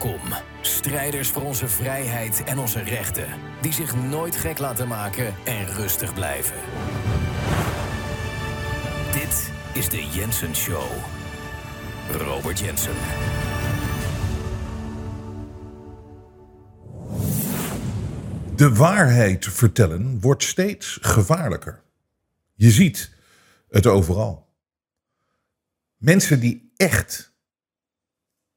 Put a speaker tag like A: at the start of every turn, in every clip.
A: Welkom, strijders voor onze vrijheid en onze rechten. Die zich nooit gek laten maken en rustig blijven. Dit is de Jensen Show. Robert Jensen.
B: De waarheid vertellen wordt steeds gevaarlijker. Je ziet het overal. Mensen die echt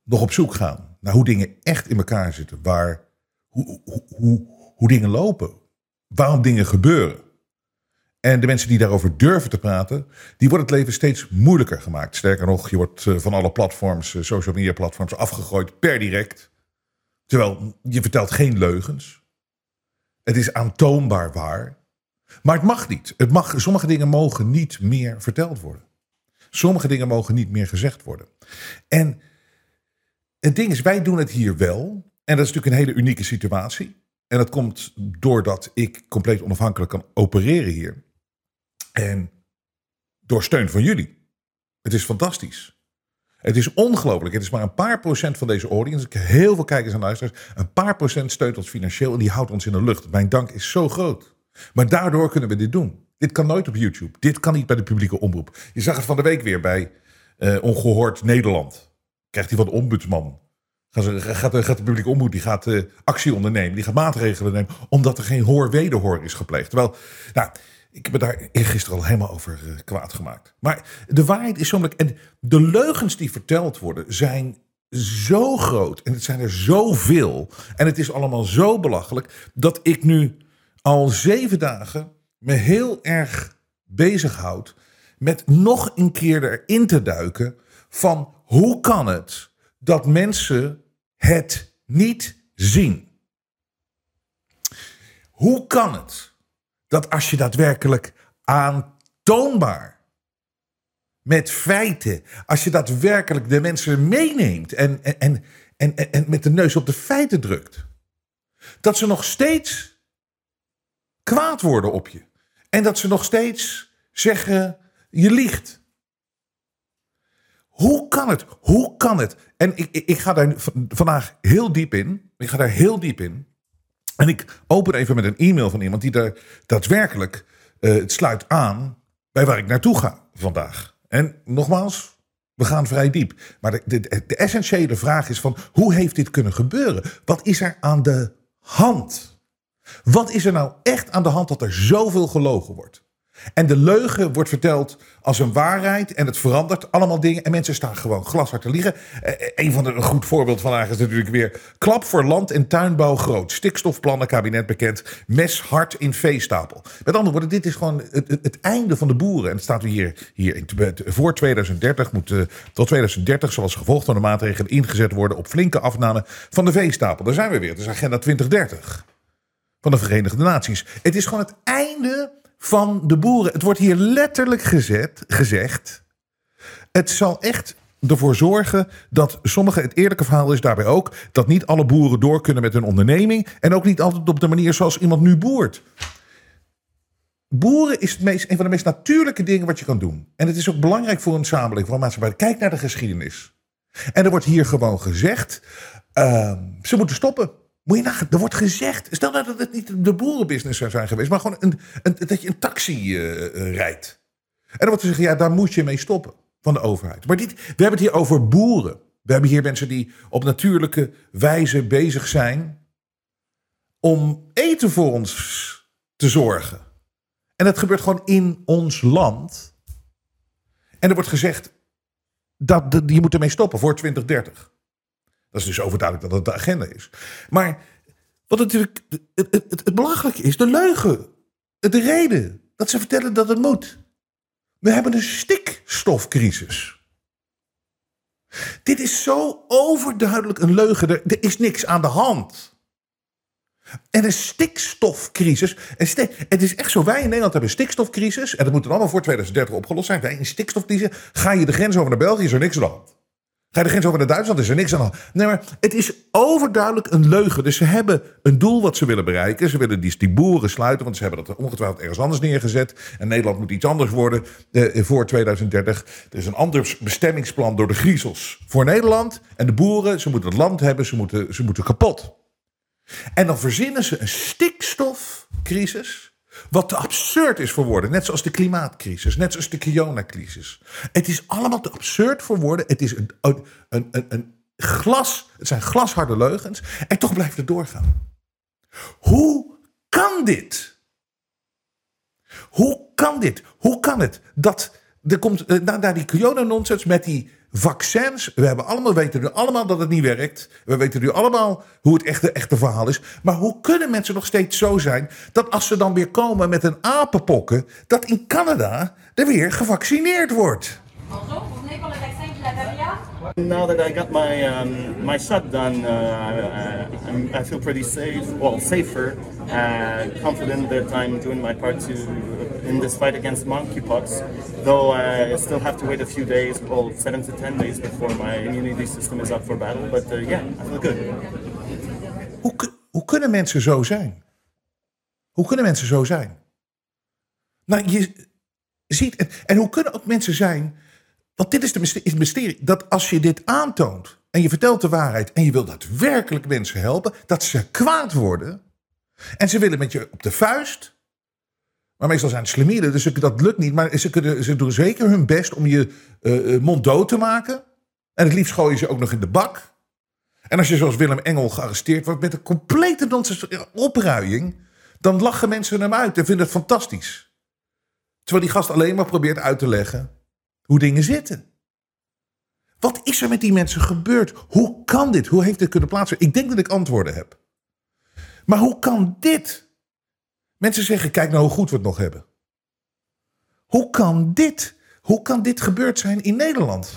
B: nog op zoek gaan naar hoe dingen echt in elkaar zitten, waar, hoe, hoe, hoe, dingen lopen, waarom dingen gebeuren. En de mensen die daarover durven te praten, die worden het leven steeds moeilijker gemaakt. Sterker nog, je wordt eh, van alle platforms, eh, social media platforms, afgegooid per direct. Terwijl je vertelt geen leugens. Het is aantoonbaar waar. Maar het mag niet. Het mag, sommige dingen mogen niet meer verteld worden. Sommige dingen mogen niet meer gezegd worden. En het ding is, wij doen het hier wel. En dat is natuurlijk een hele unieke situatie. En dat komt doordat ik compleet onafhankelijk kan opereren hier. En door steun van jullie. Het is fantastisch. Het is ongelooflijk. Het is maar een paar procent van deze audience. Heel veel kijkers en luisteraars. Een paar procent steunt ons financieel en die houdt ons in de lucht. Mijn dank is zo groot. Maar daardoor kunnen we dit doen. Dit kan nooit op YouTube. Dit kan niet bij de publieke omroep. Je zag het van de week weer bij uh, Ongehoord Nederland. Krijgt hij van de ombudsman. Gaat, gaat, gaat de publieke omroep die gaat uh, actie ondernemen. Die gaat maatregelen nemen. Omdat er geen hoor-wederhoor is gepleegd. Terwijl, nou, ik heb me daar gisteren al helemaal over uh, kwaad gemaakt. Maar de waarheid is zo En de leugens die verteld worden zijn zo groot. En het zijn er zoveel. En het is allemaal zo belachelijk. Dat ik nu al zeven dagen me heel erg bezighoud. Met nog een keer erin te duiken. Van hoe kan het dat mensen het niet zien? Hoe kan het dat als je daadwerkelijk aantoonbaar met feiten, als je daadwerkelijk de mensen meeneemt en, en, en, en, en met de neus op de feiten drukt, dat ze nog steeds kwaad worden op je. En dat ze nog steeds zeggen: je liegt. Hoe kan het? Hoe kan het? En ik, ik, ga daar vandaag heel diep in. Ik ga daar heel diep in. En ik open even met een e-mail van iemand die daar daadwerkelijk uh, het sluit aan bij waar ik naartoe ga vandaag. En nogmaals, we gaan vrij diep. Maar de, de, de essentiële vraag is van hoe heeft dit kunnen gebeuren? Wat is er aan de hand? Wat is er nou echt aan de hand dat er zoveel gelogen wordt? En de leugen wordt verteld als een waarheid en het verandert allemaal dingen. En mensen staan gewoon glashard te liegen. Eh, eh, een van de een goed voorbeeld vandaag is natuurlijk weer klap voor land- en tuinbouw groot. Stikstofplannen kabinet bekend. Mes hard in veestapel. Met andere woorden, dit is gewoon het, het, einde van de boeren. En het staat hier, hier in, voor 2030 moet uh, tot 2030 zoals gevolg van de maatregelen ingezet worden op flinke afname van de veestapel. Daar zijn we weer. Het is agenda 2030 van de Verenigde Naties. Het is gewoon het einde van de boeren. Het wordt hier letterlijk gezet, gezegd. Het zal echt ervoor zorgen dat sommige, het eerlijke verhaal is daarbij ook, dat niet alle boeren door kunnen met hun onderneming. En ook niet altijd op de manier zoals iemand nu boert. Boeren is het meest, een van de meest natuurlijke dingen wat je kan doen. En het is ook belangrijk voor een samenleving, voor een maatschappij. Kijk naar de geschiedenis. En er wordt hier gewoon gezegd, uh, ze moeten stoppen. Moet je nagaan, er wordt gezegd. Stel nou dat het niet de boerenbusiness zou zijn geweest, maar gewoon een, een, dat je een taxi uh, rijdt. En dan wordt gezegd, ja, daar moet je mee stoppen van de overheid. Maar dit, we hebben het hier over boeren. We hebben hier mensen die op natuurlijke wijze bezig zijn om eten voor ons te zorgen. En dat gebeurt gewoon in ons land. En er wordt gezegd dat je moet ermee stoppen voor 2030. Dat is dus overduidelijk dat het de agenda is. Maar wat natuurlijk het, het, het, belachelijke is, de leugen. De reden dat ze vertellen dat het moet. We hebben een stikstofcrisis. Dit is zo overduidelijk een leugen. Er, is niks aan de hand. En een stikstofcrisis. Het is echt zo, wij in Nederland hebben een stikstofcrisis. En dat moet dan allemaal voor 2030 opgelost zijn. Wij in stikstofcrisis. Ga je de grens over naar België, is er niks aan de hand. Ga je de grens over naar Duitsland, is er niks aan. Nee, maar het is overduidelijk een leugen. Dus ze hebben een doel wat ze willen bereiken. Ze willen die, boeren sluiten, want ze hebben dat ongetwijfeld ergens anders neergezet. En Nederland moet iets anders worden eh, voor 2030. Er is een ander bestemmingsplan door de griezels voor Nederland. En de boeren, ze moeten het land hebben, ze moeten, ze moeten kapot. En dan verzinnen ze een stikstofcrisis. Wat te absurd is voor woorden. Net zoals de klimaatcrisis. Net zoals de Kiona-crisis. Het is allemaal te absurd voor woorden. Het is een, een, een, een, glas. Het zijn glasharde leugens. En toch blijft het doorgaan. Hoe kan dit? Hoe kan dit? Hoe kan het dat er komt eh, na, na die corona-nonsens met die vaccins. We hebben allemaal, weten nu allemaal dat het niet werkt. We weten nu allemaal hoe het echte, echte verhaal is. Maar hoe kunnen mensen nog steeds zo zijn dat als ze dan weer komen met een apenpokken, dat in Canada er weer gevaccineerd wordt?
C: Bonjour, vous vaccin?
D: Now that I got my um, my shot done, uh, uh, I'm, I feel pretty safe, well safer, uh, confident that I'm doing my part to in this fight against monkeypox. Though I still have to wait a few days, well, seven to ten days before my immunity system is up for battle. But uh, yeah, I feel good.
B: Hoe, hoe kunnen mensen zo zijn? Hoe kunnen mensen zo zijn? Nou, je ziet, en hoe kunnen ook mensen zijn, want dit is het mysterie, dat als je dit aantoont en je vertelt de waarheid en je wil daadwerkelijk mensen helpen, dat ze kwaad worden en ze willen met je op de vuist. Maar meestal zijn het slemielen, dus dat lukt niet. Maar ze, kunnen, ze doen zeker hun best om je eh, eh, mond dood te maken. En het liefst gooien ze ook nog in de bak. En als je zoals Willem Engel gearresteerd wordt met een complete opruiing, dan lachen mensen hem uit en vinden het fantastisch. Terwijl die gast alleen maar probeert uit te leggen hoe dingen zitten. Wat is er met die mensen gebeurd? Hoe kan dit? Hoe heeft dit kunnen plaatsvinden? Ik denk dat ik antwoorden heb. Maar hoe kan dit? Mensen zeggen, kijk nou hoe goed we het nog hebben. Hoe kan dit? Hoe kan dit gebeurd zijn in Nederland?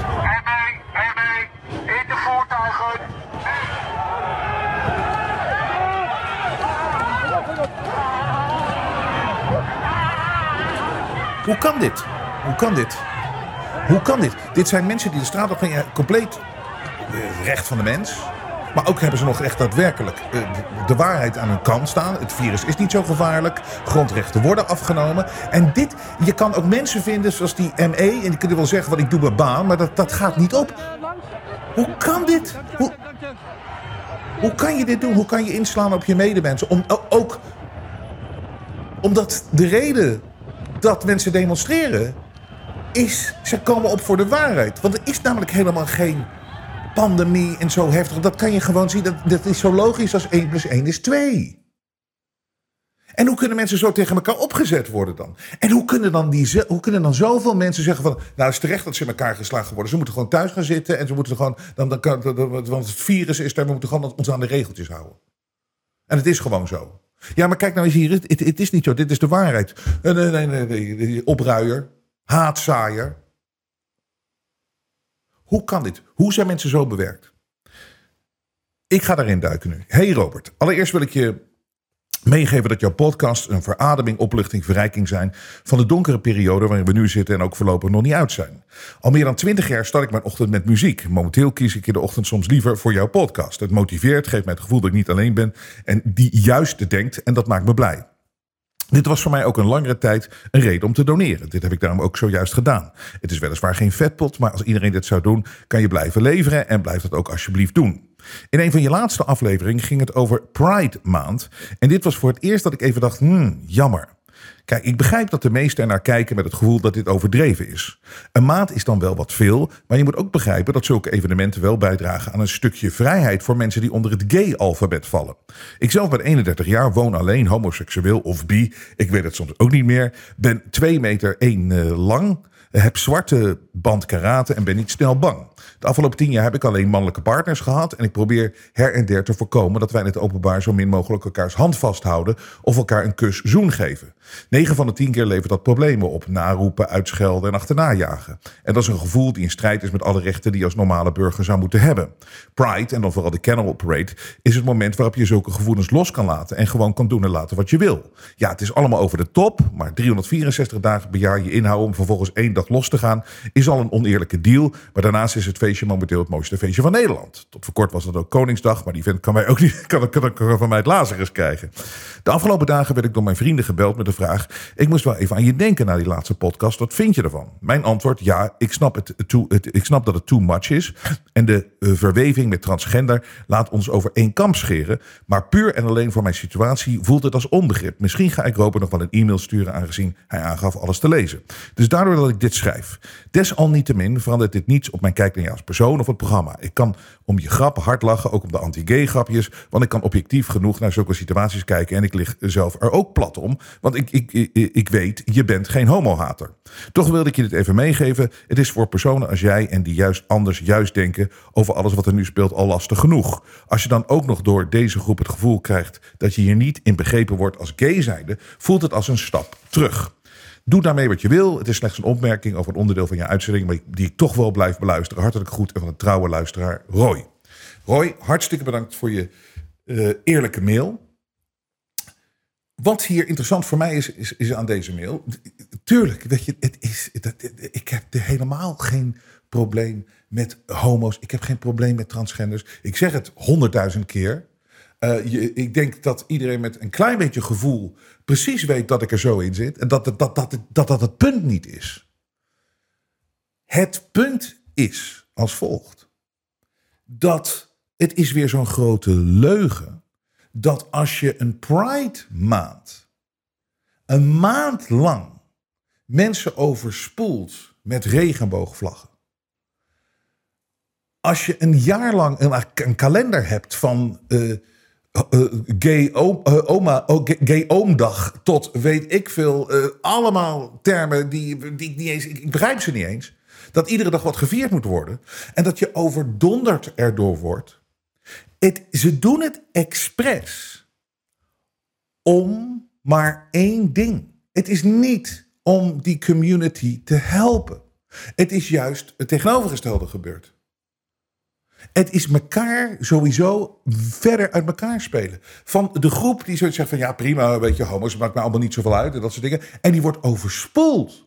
B: Hoe kan dit? Hoe kan dit? Hoe kan dit? Dit zijn mensen die de straat op gingen, compleet eh, recht van de mens. Maar ook hebben ze nog echt daadwerkelijk eh, de waarheid aan hun kant staan. Het virus is niet zo gevaarlijk. Grondrechten worden afgenomen. En dit, je kan ook mensen vinden zoals die ME. En die kunnen wel zeggen, wat ik doe mijn baan. Maar dat, dat gaat niet op. Hoe kan dit? Hoe, hoe kan je dit doen? Hoe kan je inslaan op je medemensen? Om, ook omdat de reden dat mensen demonstreren is, ze komen op voor de waarheid. Want er is namelijk helemaal geen pandemie en zo heftig. Dat kan je gewoon zien. Dat, dat is zo logisch als 1 plus 1 is 2. En hoe kunnen mensen zo tegen elkaar opgezet worden dan? En hoe kunnen dan, die, hoe kunnen dan zoveel mensen zeggen van... Nou, het is terecht dat ze in elkaar geslagen worden. Ze moeten gewoon thuis gaan zitten en ze moeten gewoon... Dan, dan want het virus is daar, we moeten gewoon ons aan de regeltjes houden. En het is gewoon zo. Ja, maar kijk nou eens hier. Het, het, is niet zo. Dit is de waarheid. Nee, nee. nee, nee, nee, Opruier. Haatzaaier. Hoe kan dit? Hoe zijn mensen zo bewerkt? Ik ga daarin duiken nu. Hey Robert, allereerst wil ik je meegeven dat jouw podcast een verademing, opluchting, verrijking zijn van de donkere periode waarin we nu zitten en ook voorlopig nog niet uit zijn. Al meer dan twintig jaar start ik mijn ochtend met muziek. Momenteel kies ik in de ochtend soms liever voor jouw podcast. Het motiveert, geeft mij het gevoel dat ik niet alleen ben en die juist denkt en dat maakt me blij. Dit was voor mij ook een langere tijd een reden om te doneren. Dit heb ik daarom ook zojuist gedaan. Het is weliswaar geen vetpot, maar als iedereen dit zou doen, kan je blijven leveren en blijf dat ook alsjeblieft doen. In een van je laatste afleveringen ging het over Pride Maand. En dit was voor het eerst dat ik even dacht, hmm, jammer. Kijk, ik begrijp dat de meesten er naar kijken met het gevoel dat dit overdreven is. Een maand is dan wel wat veel, maar je moet ook begrijpen dat zulke evenementen wel bijdragen aan een stukje vrijheid voor mensen die onder het gay-alfabet vallen. Ik zelf ben 31 jaar, woon alleen, homoseksueel of bi, ik weet het soms ook niet meer, ben 2 meter 1 lang. heb zwarte band karate en ben niet snel bang. De afgelopen tien jaar heb ik alleen mannelijke partners gehad. En ik probeer her en der te voorkomen dat wij in het openbaar zo min mogelijk elkaars hand vasthouden. of elkaar een kus zoen geven. 9 van de 10 keer levert dat problemen op. Naroepen, uitschelden en achterna jagen. En dat is een gevoel die in strijd is met alle rechten die je als normale burger zou moeten hebben. Pride, en dan vooral de Kennel Parade, is het moment waarop je zulke gevoelens los kan laten. en gewoon kan doen en laten wat je wil. Ja, het is allemaal over de top, maar 364 dagen per jaar je inhouden om vervolgens één dag los te gaan, is al een oneerlijke deal. Maar daarnaast is het feestje momenteel het mooiste feestje van Nederland. Tot voor kort was dat ook Koningsdag, maar die vent kan, mij ook niet, kan, van mij het Lazarus krijgen. De afgelopen dagen werd ik door mijn vrienden gebeld met de vraag: ik moest wel even aan je denken na die laatste podcast. Wat vind je ervan? Mijn antwoord: ja, ik snap, het, ik snap dat het too much is. En de uh, verweving met transgender laat ons over één kamp scheren. Maar puur en alleen voor mijn situatie voelt het als onbegrip. Misschien ga ik Robert nog wel een e-mail sturen, aangezien hij aangaf alles te lezen. Dus daardoor dat ik dit schrijf. Desalniettemin verandert dit niets op mijn kijk naar jou als persoon of het programma. Ik kan om je grappen hard lachen, ook om de anti-gay grapjes. Want ik kan objectief genoeg naar zulke situaties kijken. En ik lig zelf er ook plat om. Want ik, ik, ik, ik weet, je bent geen homohater. Toch wilde ik je dit even meegeven. Het is voor personen als jij en die juist anders juist denken over alles wat er nu speelt al lastig genoeg. Als je dan ook nog door deze groep het gevoel krijgt dat je hier niet in begrepen wordt als gay zijnde, voelt het als een stap terug. Doe daarmee wat je wil. Het is slechts een opmerking over een onderdeel van je uitzending, maar die ik toch wel blijf beluisteren. Hartelijk goed en van een trouwe luisteraar, Roy. Roy, hartstikke bedankt voor je uh, eerlijke mail. Wat hier interessant voor mij is, is, is, aan deze mail. Tuurlijk, weet je, het is, ik heb helemaal geen probleem met homo's. Ik heb geen probleem met transgenders. Ik zeg het honderdduizend keer. Uh, je, ik denk dat iedereen met een klein beetje gevoel precies weet dat ik er zo in zit. En dat dat, dat, dat, dat, dat het punt niet is. Het punt is als volgt. Dat het is weer zo'n grote leugen. Dat als je een Pride maand, een maand lang, mensen overspoelt met regenboogvlaggen. Als je een jaar lang een, een kalender hebt van uh, gay, oma, oh, gay oomdag tot weet ik veel, allemaal termen die, die ik niet eens, ik begrijp ze niet eens. Dat iedere dag wat gevierd moet worden. En dat je overdonderd erdoor wordt. Ze doen het expres om maar één ding. Het is niet om die community te helpen. Het is juist het tegenovergestelde gebeurd. Het is elkaar sowieso verder uit elkaar spelen. Van de groep die zoiets zegt van ja prima, weet je, homo's maakt mij allemaal niet zoveel uit en dat soort dingen. En die wordt overspoeld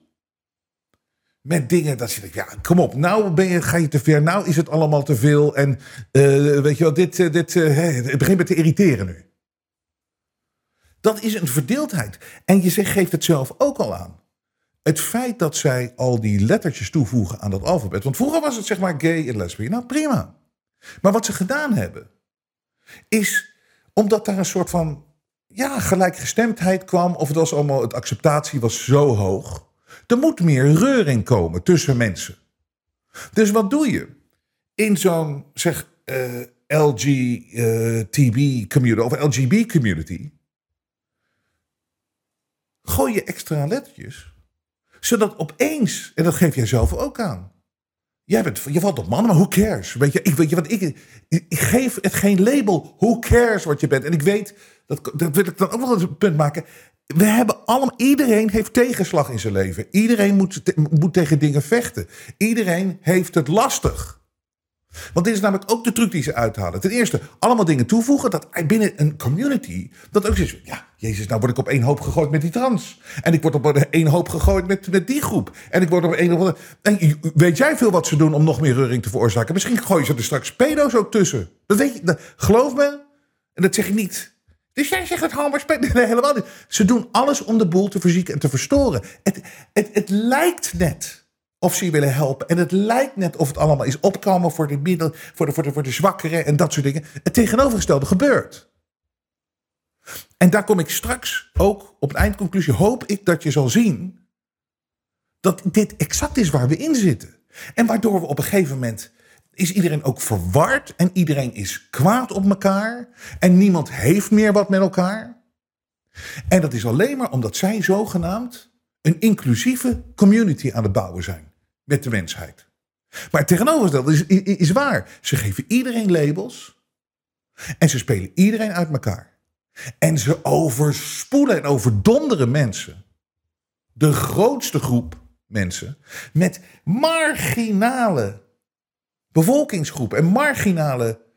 B: met dingen dat je denkt, ja, kom op, nou ben je, ga je te ver, nou is het allemaal te veel. En uh, weet je wel, dit, uh, dit uh, het begint me te irriteren nu. Dat is een verdeeldheid. En je zegt, geeft het zelf ook al aan. Het feit dat zij al die lettertjes toevoegen aan dat alfabet. Want vroeger was het zeg maar gay en lesbian. Nou, prima. Maar wat ze gedaan hebben, is omdat daar een soort van ja, gelijkgestemdheid kwam. Of het was allemaal, het acceptatie was zo hoog er moet meer reuring komen tussen mensen. Dus wat doe je? In zo'n zeg uh, eh, LGTB uh, community of LGB community gooi je extra lettertjes, zodat opeens, en dat geef jij zelf ook aan. Jij bent, je valt op mannen, maar who cares? Weet je, ik, weet je wat, ik, ik, geef het geen label. Who cares wat je bent? En ik weet, dat, dat wil ik dan ook wel een punt maken we hebben allemaal, iedereen heeft tegenslag in zijn leven. Iedereen moet, moet tegen dingen vechten. Iedereen heeft het lastig. Want dit is namelijk ook de truc die ze uithalen. Ten eerste, allemaal dingen toevoegen. Dat binnen een community. Dat ook is. Ja, Jezus, nou word ik op één hoop gegooid met die trans. En ik word op één hoop gegooid met, met die groep. En ik word op één hoop. En weet jij veel wat ze doen om nog meer reuring te veroorzaken? Misschien gooien ze er straks pedo's ook tussen. Dat weet je. geloof me. En dat zeg ik niet dus jij zegt het nee, helemaal niet. Ze doen alles om de boel te verzieken en te verstoren. Het, het, het lijkt net of ze je willen helpen. En het lijkt net of het allemaal is opkomen voor de, middel, voor de, voor de, voor de zwakkeren en dat soort dingen. Het tegenovergestelde gebeurt. En daar kom ik straks ook op een eindconclusie. Hoop ik dat je zal zien dat dit exact is waar we in zitten. En waardoor we op een gegeven moment is iedereen ook verward en iedereen is kwaad op elkaar en niemand heeft meer wat met elkaar. En dat is alleen maar omdat zij zogenaamd een inclusieve community aan het bouwen zijn met de mensheid. Maar tegenovergestelde is, is, is waar. Ze geven iedereen labels en ze spelen iedereen uit elkaar. En ze overspoelen en overdonderen mensen, de grootste groep mensen, met marginale bevolkingsgroep en marginale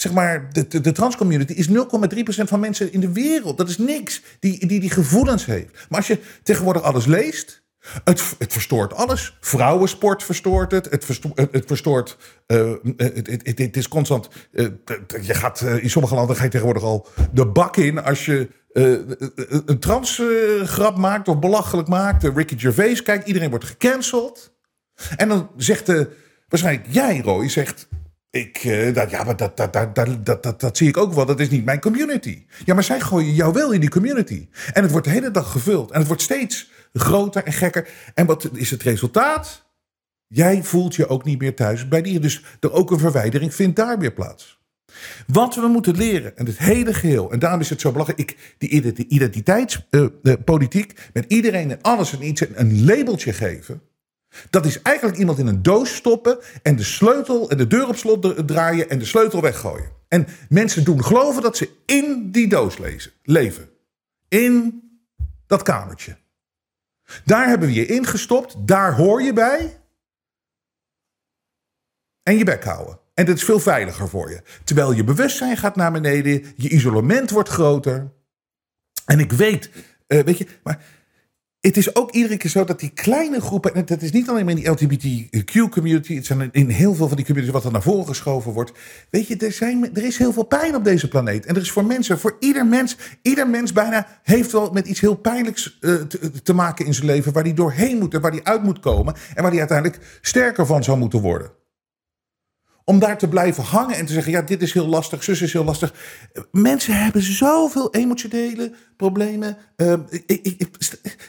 B: zeg maar, de, de, de transcommunity is 0,3% van mensen in de wereld. Dat is niks die, die die gevoelens heeft. Maar als je tegenwoordig alles leest, het, het verstoort alles. Vrouwensport verstoort het. Het verstoort. Het, verstoort uh, het, het, het, is constant. Uh, je gaat, uh, in sommige landen ga je tegenwoordig al de bak in als je een transgrap maakt of belachelijk maakt. Ricky Gervais, kijk, iedereen wordt gecanceld. En dan zegt de, waarschijnlijk jij, Roy, zegt. Ik, dat, ja, maar dat, dat, dat, dat, dat, dat, dat zie ik ook wel. Dat is niet mijn community. Ja, maar zij gooien jou wel in die community. En het wordt de hele dag gevuld. En het wordt steeds groter en gekker. En wat is het resultaat? Jij voelt je ook niet meer thuis bij dieren. Dus er ook een verwijdering vindt daar weer plaats. Wat we moeten leren, en het hele geheel, en daarom is het zo belangrijk, ik, die identiteitspolitiek, uh, met iedereen en alles en iets een labeltje geven, dat is eigenlijk iemand in een doos stoppen en de sleutel en de deur op slot draaien en de sleutel weggooien. En mensen doen geloven dat ze in die doos leven. In dat kamertje. Daar hebben we je ingestopt, daar hoor je bij. En je bek houden. En dat is veel veiliger voor je. Terwijl je bewustzijn gaat naar beneden, je isolement wordt groter. En ik weet, uh, weet je, maar het is ook iedere keer zo dat die kleine groepen, en dat is niet alleen maar in die LGBTQ-community, het zijn in heel veel van die communities wat er naar voren geschoven wordt. Weet je, er, zijn, er is heel veel pijn op deze planeet. En er is voor mensen, voor ieder mens, ieder mens bijna heeft wel met iets heel pijnlijks uh, te, te, maken in zijn leven, waar hij doorheen moet en waar hij uit moet komen en waar hij uiteindelijk sterker van zou moeten worden om daar te blijven hangen en te zeggen: ja, dit is heel lastig, zus is heel lastig. Mensen hebben zoveel emotionele problemen. Uh,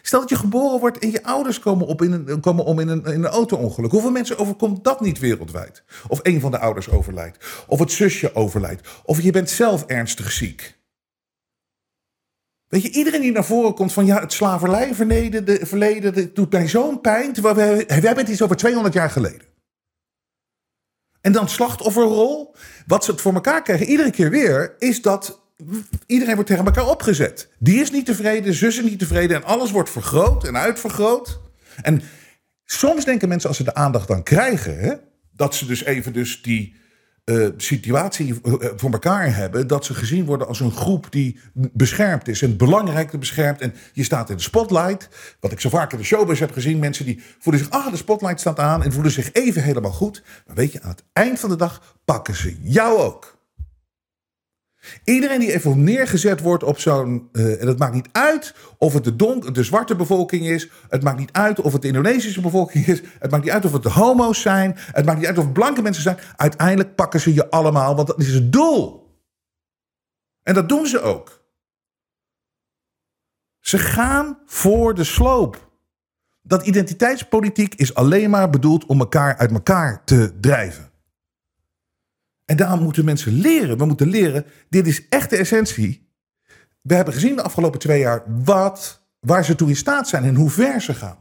B: stel dat je geboren wordt en je ouders komen, op in een, komen om in een, in een auto-ongeluk. Hoeveel mensen overkomt dat niet wereldwijd? Of een van de ouders overlijdt, of het zusje overlijdt, of je bent zelf ernstig ziek. Weet je, iedereen die naar voren komt van ja, het slavernijverleden, de verleden, doet mij zo'n pijn. Terwijl we, we hebben het iets over 200 jaar geleden. En dan slachtofferrol. Wat ze het voor elkaar krijgen, iedere keer weer, is dat iedereen wordt tegen elkaar opgezet. Die is niet tevreden, zus is niet tevreden en alles wordt vergroot en uitvergroot. En soms denken mensen als ze de aandacht dan krijgen, hè, dat ze dus even dus die uh, situatie eh, voor elkaar hebben. Dat ze gezien worden als een groep die beschermd is. En belangrijk beschermd. En je staat in de spotlight. Wat ik zo vaak in de showbiz heb gezien. Mensen die voelen zich, ah, de spotlight staat aan. En voelen zich even helemaal goed. Maar weet je, aan het eind van de dag pakken ze jou ook. Iedereen die even neergezet wordt op zo'n. En het maakt niet uit of het de, donk, de zwarte bevolking is. Het maakt niet uit of het de Indonesische bevolking is. Het maakt niet uit of het de homo's zijn. Het maakt niet uit of het blanke mensen zijn. Uiteindelijk pakken ze je allemaal, want dat is het doel. En dat doen ze ook. Ze gaan voor de sloop. Dat identiteitspolitiek is alleen maar bedoeld om elkaar uit elkaar te drijven. En daarom moeten mensen leren. We moeten leren, dit is echt de essentie. We hebben gezien de afgelopen twee jaar wat, waar ze toe in staat zijn en hoe ver ze gaan.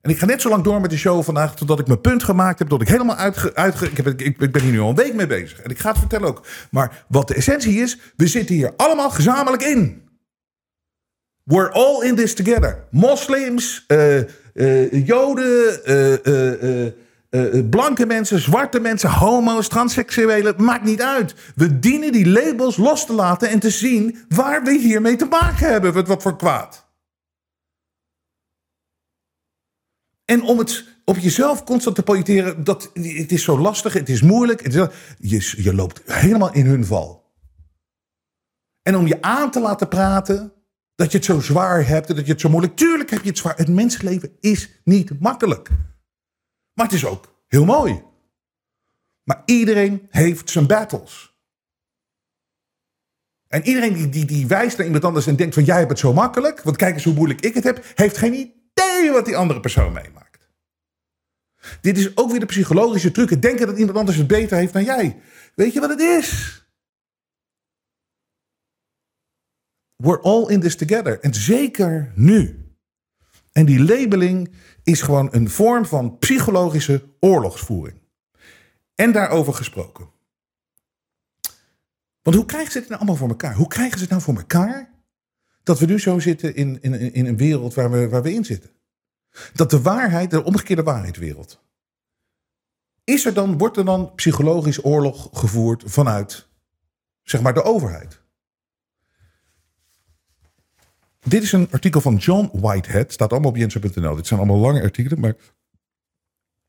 B: En ik ga net zo lang door met de show vandaag totdat ik mijn punt gemaakt heb. Tot ik helemaal uitge... uitge ik, heb, ik, ik ben hier nu al een week mee bezig. En ik ga het vertellen ook. Maar wat de essentie is, we zitten hier allemaal gezamenlijk in. We're all in this together. Moslims, uh, uh, Joden, uh, uh, blanke mensen, zwarte mensen, homo's, transseksuelen, maakt niet uit. We dienen die labels los te laten en te zien waar we hiermee te maken hebben. Wat, wat voor kwaad. En om het op jezelf constant te projecteren, dat, het is zo lastig, het is moeilijk. Het is, je, je loopt helemaal in hun val. En om je aan te laten praten, dat je het zo zwaar hebt en dat je het zo moeilijk... Tuurlijk heb je het zwaar. Het mensleven is niet makkelijk. Maar het is ook heel mooi. Maar iedereen heeft zijn battles. En iedereen die, die, die wijst naar iemand anders en denkt van jij hebt het zo makkelijk, want kijk eens hoe moeilijk ik het heb, heeft geen idee wat die andere persoon meemaakt. Dit is ook weer de psychologische truc. Denken dat iemand anders het beter heeft dan jij. Weet je wat het is? we're all in this together. En zeker nu. En die labeling is gewoon een vorm van psychologische oorlogsvoering. En daarover gesproken. Want hoe krijgen ze het nou allemaal voor elkaar? Hoe krijgen ze het nou voor elkaar dat we nu zo zitten in, in, in een wereld waar we, waar we in zitten? Dat de waarheid, de omgekeerde waarheidswereld. Is er dan, wordt er dan psychologisch oorlog gevoerd vanuit, zeg maar, de overheid? Dit is een artikel van John Whitehead. Staat allemaal op jensen.nl. Dit zijn allemaal lange artikelen, maar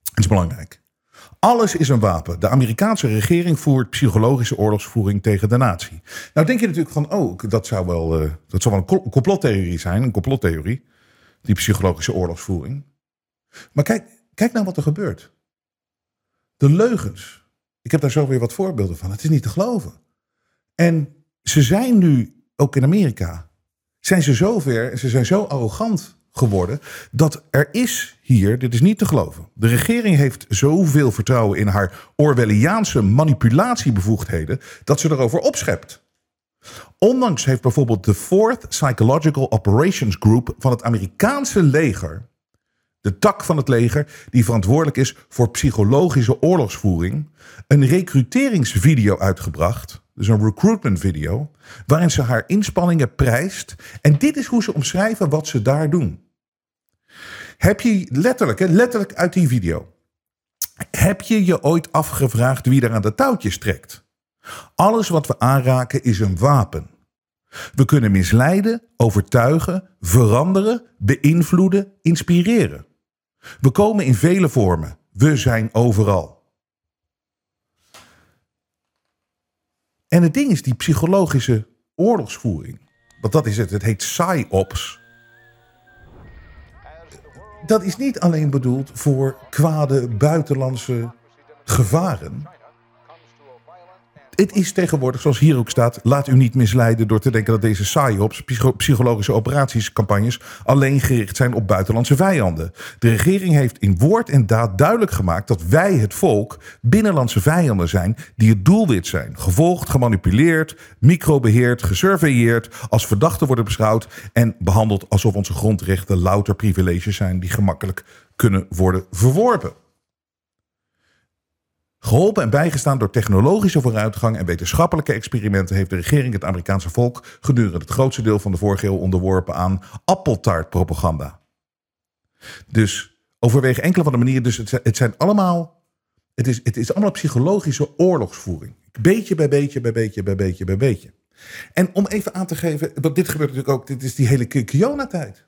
B: het is belangrijk. Alles is een wapen. De Amerikaanse regering voert psychologische oorlogsvoering tegen de natie. Nou denk je natuurlijk van, oh, dat zou wel, uh, dat zou wel een complottheorie zijn. Een complottheorie. Die psychologische oorlogsvoering. Maar kijk, kijk nou wat er gebeurt. De leugens. Ik heb daar zo weer wat voorbeelden van. Het is niet te geloven. En ze zijn nu, ook in Amerika, zijn ze zover ze zijn zo arrogant geworden dat er is hier, dit is niet te geloven. De regering heeft zoveel vertrouwen in haar Orwelliaanse manipulatiebevoegdheden dat ze erover opschept. Ondanks heeft bijvoorbeeld de Fourth Psychological Operations Group van het Amerikaanse leger, de tak van het leger die verantwoordelijk is voor psychologische oorlogsvoering, een recruteringsvideo uitgebracht dus een recruitment video, waarin ze haar inspanningen prijst. En dit is hoe ze omschrijven wat ze daar doen. Heb je letterlijk, letterlijk uit die video. Heb je je ooit afgevraagd wie er aan de touwtjes trekt? Alles wat we aanraken is een wapen. We kunnen misleiden, overtuigen, veranderen, beïnvloeden, inspireren. We komen in vele vormen. We zijn overal. En het ding is, die psychologische oorlogsvoering, want dat is het, het heet PsyOps. Dat is niet alleen bedoeld voor kwade buitenlandse gevaren het is tegenwoordig, zoals hier ook staat, laat u niet misleiden door te denken dat deze PSYOPs, psychologische operatiescampagnes, alleen gericht zijn op buitenlandse vijanden. De regering heeft in woord en daad duidelijk gemaakt dat wij, het volk, binnenlandse vijanden zijn die het doelwit zijn. Gevolgd, gemanipuleerd, microbeheerd, gesurveilleerd, als verdachten worden beschouwd en behandeld alsof onze grondrechten louter privileges zijn die gemakkelijk kunnen worden verworpen. Geholpen en bijgestaan door technologische vooruitgang en wetenschappelijke experimenten heeft de regering het Amerikaanse volk gedurende het grootste deel van de vorige eeuw onderworpen aan appeltaartpropaganda. Dus overwege enkele van de manieren, dus het zijn, allemaal, het is, het is allemaal psychologische oorlogsvoering. Beetje bij beetje, bij beetje, bij beetje, bij beetje. En om even aan te geven, want dit gebeurt natuurlijk ook, dit is die hele Kiona-tijd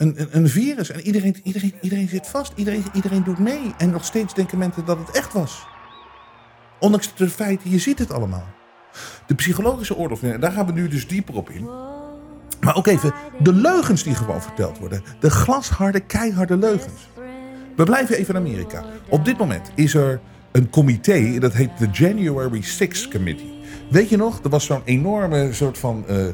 B: een, een, een, virus. En iedereen, iedereen, iedereen zit vast. Iedereen, iedereen doet mee. En nog steeds denken mensen dat het echt was. Ondanks de feiten, je ziet het allemaal. De psychologische oorlog, daar gaan we nu dus dieper op in. Maar ook even de leugens die gewoon verteld worden. De glasharde, keiharde leugens. We blijven even in Amerika. Op dit moment is er een comité, dat heet de January 6 Committee. Weet je nog, er was zo'n enorme soort van... Uh,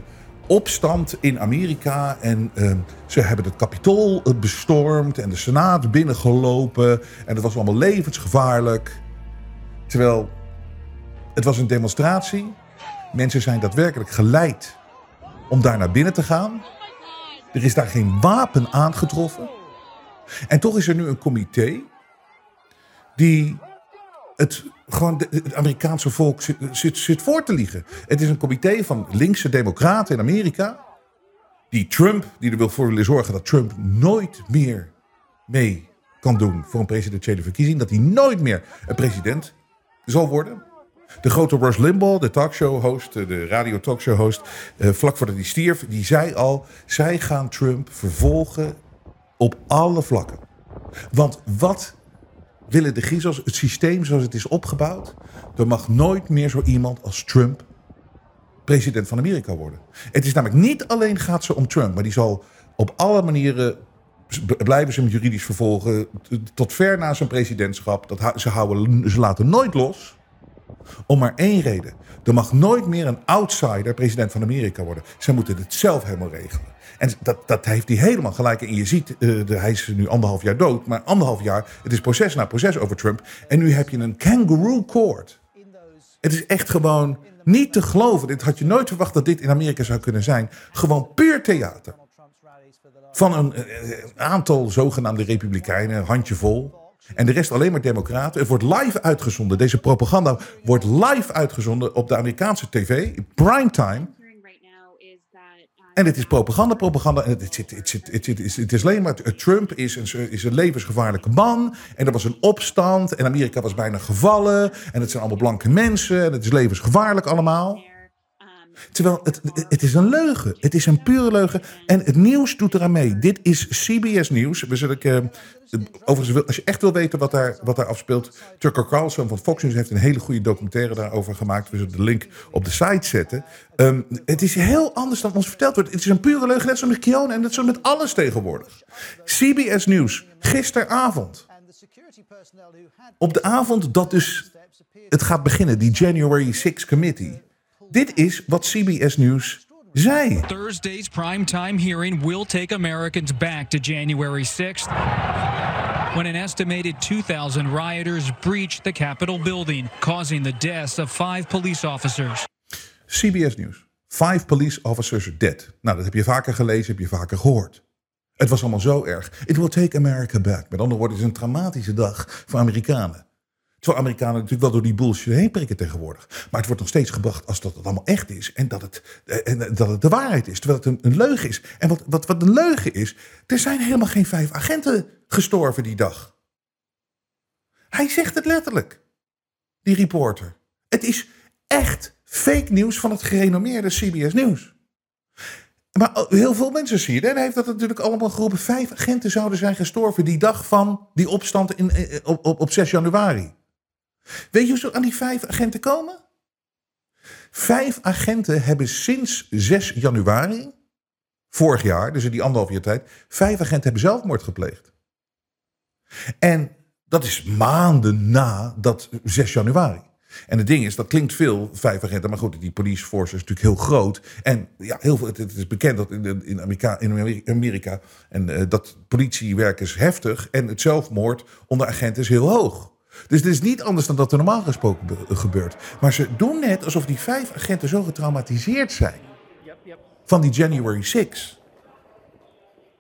B: opstand in Amerika. En ehm, ze hebben het kapitool eh, bestormd en de Senaat binnengelopen. En het was allemaal levensgevaarlijk. Terwijl het was een demonstratie. Mensen zijn daadwerkelijk geleid om daar naar binnen te gaan. Er is daar geen wapen aangetroffen. En toch is er nu een comité die het, gewoon het Amerikaanse volk zit, zit, voor te liegen. Het is een comité van linkse democraten in Amerika. Die Trump, die er wil voor willen zorgen dat Trump nooit meer mee kan doen voor een presidentiële verkiezing. Dat hij nooit meer een president zal worden. De grote Rush Limbaugh, de talkshow-host, de radio-talkshow-host, eh, vlak voordat hij stierf, die zei al: zij gaan Trump vervolgen op alle vlakken. Want wat willen de griezels, het systeem zoals het is opgebouwd. Er mag nooit meer zo iemand als Trump president van Amerika worden. Het is namelijk niet alleen gaat ze om Trump, maar die zal op alle manieren blijven ze hem juridisch vervolgen tot ver na zijn presidentschap. Dat, ze, houden, ze laten nooit los. Om maar één reden. Er mag nooit meer een outsider president van Amerika worden. Ze moeten het zelf helemaal regelen. En dat, dat heeft hij helemaal gelijk. En je ziet, de, hij is nu anderhalf jaar dood. Maar anderhalf jaar, het is proces na proces over Trump. En nu heb je een kangaroo court. Het is echt gewoon niet te geloven. Dit had je nooit verwacht dat dit in Amerika zou kunnen zijn. Gewoon puur theater. Van een eh, aantal zogenaamde republikeinen, handjevol. En de rest alleen maar democraten. Het wordt live uitgezonden. Deze propaganda wordt live uitgezonden op de Amerikaanse tv. Primetime. En het is propaganda, propaganda. Het, het, het, het is alleen maar. Trump is een, is een levensgevaarlijke man. En er was een opstand. En Amerika was bijna gevallen. En het zijn allemaal blanke mensen. En het is levensgevaarlijk allemaal. Terwijl het, het is een leugen. Het is een pure leugen. En het nieuws doet eraan mee. Dit is CBS Nieuws. We zullen, uh, overigens, als je echt wil weten wat daar, wat daar afspeelt. Tucker Carlson van Fox News heeft een hele goede documentaire daarover gemaakt. We zullen de link op de site zetten. Um, het is heel anders dan ons verteld wordt. Het is een pure leugen. Net zoals met Kiona en net zoals met alles tegenwoordig. CBS Nieuws. Gisteravond. Op de avond dat dus het gaat beginnen. Die January 6 Committee. Dit is wat CBS News zei.
E: Thursday's primetime hearing will take Americans back to January 6th. When an estimated 2,000 rioters breached the Capitol building, causing the deaths of five police officers.
B: CBS News. Five police officers dead. Nou, dat heb je vaker gelezen, heb je vaker gehoord. Het was allemaal zo erg. It will take America back. Met andere woorden, het is een dramatische dag voor Amerikanen. Terwijl Amerikanen natuurlijk wel door die bullshit heen prikken tegenwoordig. Maar het wordt nog steeds gebracht als dat het allemaal echt is. En dat het, eh, en dat het de waarheid is. Terwijl het een, een leugen is. En wat, wat, wat een leugen is. Er zijn helemaal geen vijf agenten gestorven die dag. Hij zegt het letterlijk. Die reporter. Het is echt fake nieuws van het gerenommeerde CBS Nieuws. Maar heel veel mensen zie je. En hij heeft dat natuurlijk allemaal geroepen. Vijf agenten zouden zijn gestorven die dag van die opstand in, eh, op, op, op 6 januari. Weet je hoe ze aan die vijf agenten komen? Vijf agenten hebben sinds 6 januari, vorig jaar, dus in die anderhalf jaar tijd, vijf agenten hebben zelfmoord gepleegd. En dat is maanden na dat 6 januari. En het ding is, dat klinkt veel, vijf agenten. Maar goed, die police force is natuurlijk heel groot. En ja, heel veel, het, is bekend dat in, in, Amerika, in Amerika en, uh, dat politiewerk is heftig. En het zelfmoord onder agenten is heel hoog. Dus het is niet anders dan dat er normaal gesproken gebeurt. Maar ze doen net alsof die vijf agenten zo getraumatiseerd zijn. Van die January 6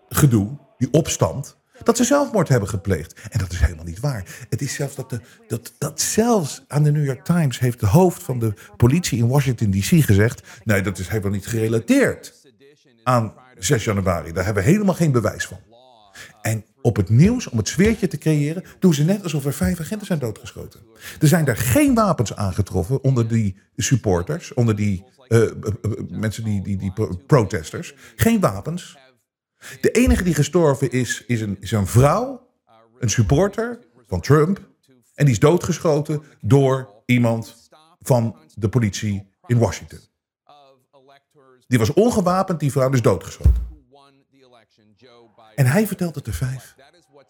B: gedoe, die opstand. Dat ze zelfmoord hebben gepleegd. En dat is helemaal niet waar. Het is zelfs dat, de, dat, dat zelfs aan de New York Times heeft de hoofd van de politie in Washington DC gezegd. Nee, dat is helemaal niet gerelateerd aan 6 januari. Daar hebben we helemaal geen bewijs van. En op het nieuws, om het sfeertje te creëren, doen ze net alsof er vijf agenten zijn doodgeschoten. Er zijn daar geen wapens aangetroffen onder die supporters, onder die uh, uh, mensen, die, die, die protesters. Geen wapens. De enige die gestorven is, is een, is een vrouw, een supporter van Trump. En die is doodgeschoten door iemand van de politie in Washington. Die was ongewapend, die vrouw is doodgeschoten. En hij vertelt het de vijf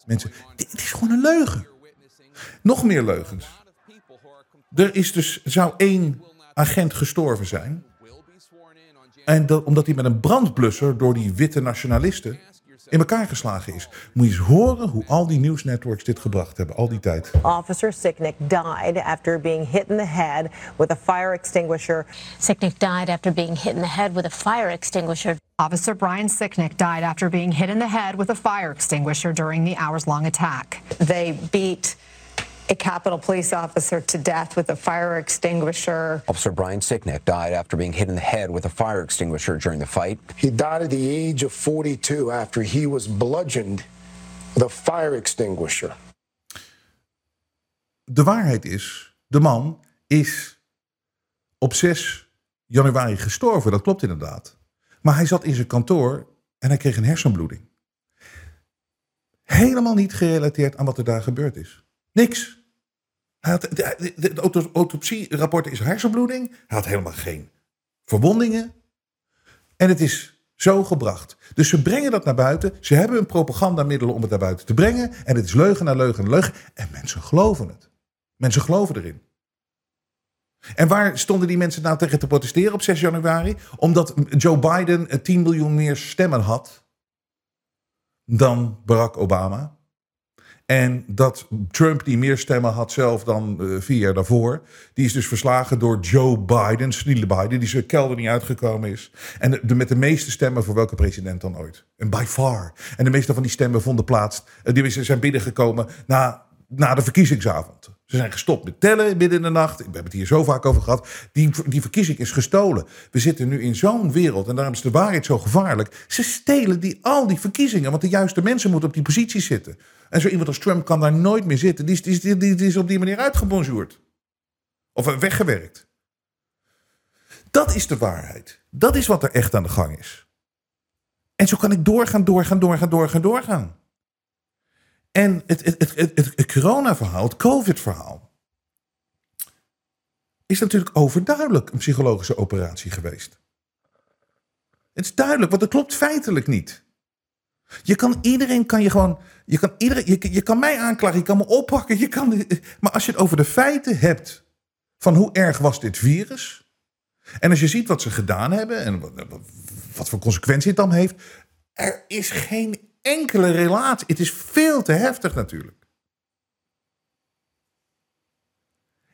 B: mensen. Het is gewoon een leugen. Nog meer leugens. Er is dus, zou één agent gestorven zijn. En dat, omdat hij met een brandblusser door die witte nationalisten in elkaar geslagen is. Moet je eens horen hoe al die nieuwsnetworks dit gebracht hebben, al die tijd.
F: Officer Sicknick died after being hit in the head with a fire extinguisher.
G: Sicknick died after being hit in the head with a fire extinguisher.
H: Officer Brian Sicknick died after being hit in the head with a fire extinguisher during the hours-long attack.
F: They beat a Capitol police officer to death with a fire extinguisher.
I: Officer Brian Sicknick died after being hit in the head with a fire extinguisher during the fight.
J: He died at the age of 42 after he was bludgeoned with a fire extinguisher.
B: De waarheid is, de man is op 6 januari gestorven. Dat klopt inderdaad. Maar hij zat in zijn kantoor en hij kreeg een hersenbloeding. Helemaal niet gerelateerd aan wat er daar gebeurd is. Niks. Had, de, autopsierapport is hersenbloeding. Hij had helemaal geen verwondingen. En het is zo gebracht. Dus ze brengen dat naar buiten. Ze hebben een propagandamiddelen om het naar buiten te brengen. En het is leugen naar leugen naar leugen. En mensen geloven het. Mensen geloven erin. En waar stonden die mensen nou tegen te protesteren op 6 januari? Omdat Joe Biden 10 miljoen meer stemmen had dan Barack Obama. En dat Trump, die meer stemmen had zelf dan uh, vier jaar daarvoor, die is dus verslagen door Joe Biden, Sneele Biden, die zijn kelder niet uitgekomen is. En de, met de meeste stemmen voor welke president dan ooit. En by far. En de meeste van die stemmen vonden plaats, uh, die zijn binnengekomen na, na de verkiezingsavond. Ze zijn gestopt met tellen midden in de nacht. We hebben het hier zo vaak over gehad. Die, die verkiezing is gestolen. We zitten nu in zo'n wereld. En daarom is de waarheid zo gevaarlijk. Ze stelen die, al die verkiezingen. Want de juiste mensen moeten op die positie zitten. En zo iemand als Trump kan daar nooit meer zitten. Die, die, die, is op die manier uitgebonjourd. Of weggewerkt. Dat is de waarheid. Dat is wat er echt aan de gang is. En zo kan ik doorgaan, doorgaan, doorgaan, doorgaan, doorgaan. En het, het, het, het, corona-verhaal, het COVID-verhaal, is natuurlijk overduidelijk een psychologische operatie geweest. Het is duidelijk, want dat klopt feitelijk niet. Je kan iedereen kan je gewoon. Je kan, iedereen, je, je kan mij aanklagen, je kan me oppakken. Je kan, maar als je het over de feiten hebt van hoe erg was dit virus. En als je ziet wat ze gedaan hebben en wat, wat voor consequentie het dan heeft. Er is geen enkele relatie. Het is veel te heftig natuurlijk.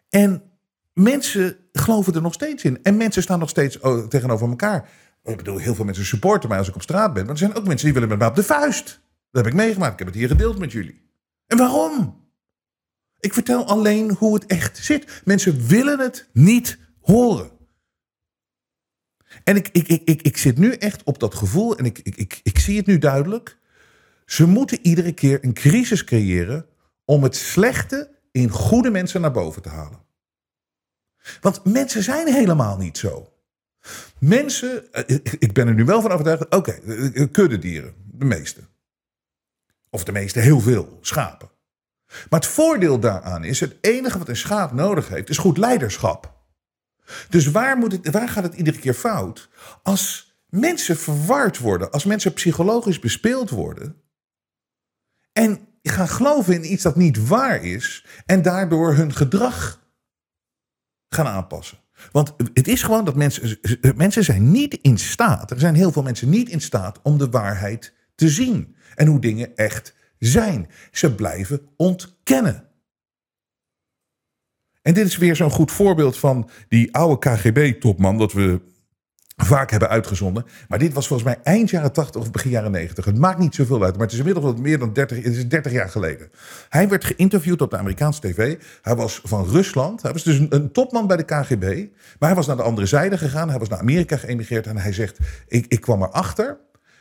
B: En mensen geloven er nog steeds in. En mensen staan nog steeds oh, tegenover elkaar. Ik bedoel, heel veel mensen supporten mij als ik op straat ben. Maar er zijn ook mensen die willen met mij op de vuist. Dat heb ik meegemaakt. Ik heb het hier gedeeld met jullie. En waarom? Ik vertel alleen hoe het echt zit. Mensen willen het niet horen. En ik, ik, ik, ik, ik zit nu echt op dat gevoel en ik, ik, ik, ik zie het nu duidelijk. Ze moeten iedere keer een crisis creëren om het slechte in goede mensen naar boven te halen. Want mensen zijn helemaal niet zo. Mensen, eh, ik ben er nu wel van overtuigd, oké, okay, eh, eh, kuddedieren, de meeste. Of de meeste, heel veel, schapen. Maar het voordeel daaraan is, het enige wat een schaap nodig heeft, is goed leiderschap. Dus waar, moet het, waar gaat het iedere keer fout? Als mensen verward worden, als mensen psychologisch bespeeld worden, en gaan geloven in iets dat niet waar is. En daardoor hun gedrag gaan aanpassen. Want het is gewoon dat mensen, mensen zijn niet in staat. Er zijn heel veel mensen niet in staat om de waarheid te zien. En hoe dingen echt zijn. Ze blijven ontkennen. En dit is weer zo'n goed voorbeeld van die oude KGB-topman. Dat we vaak hebben uitgezonden. Maar dit was volgens mij eind jaren 80 of begin jaren 90. Het maakt niet zoveel uit, maar het is inmiddels wat meer dan 30, het is 30 jaar geleden. Hij werd geïnterviewd op de Amerikaanse tv. Hij was van Rusland. Hij was dus een, topman bij de KGB. Maar hij was naar de andere zijde gegaan. Hij was naar Amerika geëmigreerd. En hij zegt, ik, ik kwam erachter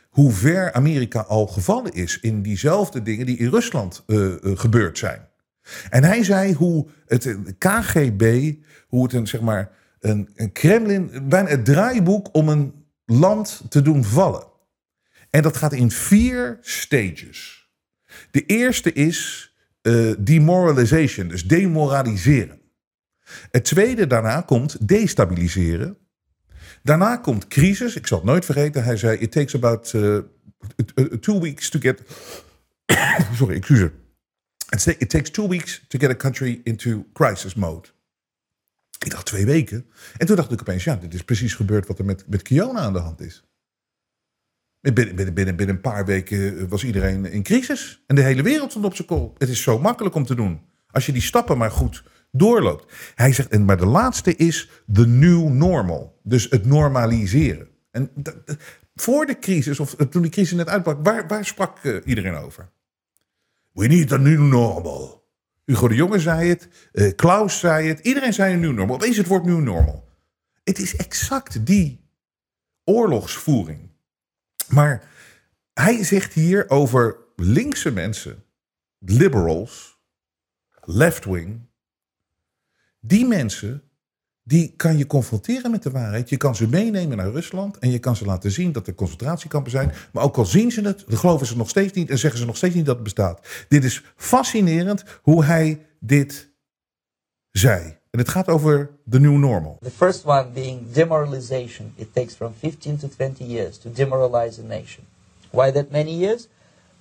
B: hoe ver Amerika al gevallen is in diezelfde dingen die in Rusland uh, uh, gebeurd zijn. En hij zei hoe het KGB, hoe het een zeg maar een, een Kremlin, bijna het draaiboek om een land te doen vallen. En dat gaat in vier stages. De eerste is uh, demoralization, dus demoraliseren. Het tweede daarna komt destabiliseren. Daarna komt crisis. Ik zal het nooit vergeten. Hij zei: It takes about uh, two weeks to get. Sorry, excuseer. It takes two weeks to get a country into crisis mode. Ik dacht twee weken. En toen dacht ik opeens, ja, dit is precies gebeurd wat er met, met Kiona aan de hand is. Binnen, binnen, binnen, binnen een paar weken was iedereen in crisis. En de hele wereld stond op zijn kol. Het is zo makkelijk om te doen. Als je die stappen maar goed doorloopt. Hij zegt, en maar de laatste is the new normal. Dus het normaliseren. En voor de crisis, of toen die crisis net uitbrak, waar, waar sprak uh, iedereen over? We need a new normal. Hugo de Jonge zei het, uh, Klaus zei het, iedereen zei een nieuw normal. Opeens het woord nieuw normal. Het is exact die oorlogsvoering. Maar hij zegt hier over linkse mensen, liberals, left-wing. Die mensen die kan je confronteren met de waarheid. Je kan ze meenemen naar Rusland en je kan ze laten zien dat er concentratiekampen zijn. Maar ook al zien ze het, dan geloven ze nog steeds niet en zeggen ze nog steeds niet dat het bestaat. Dit is fascinerend hoe hij dit zei. En het gaat over the new normal.
K: The first one being demoralization. It takes from 15 to 20 years to demoralize a nation. Why that many years?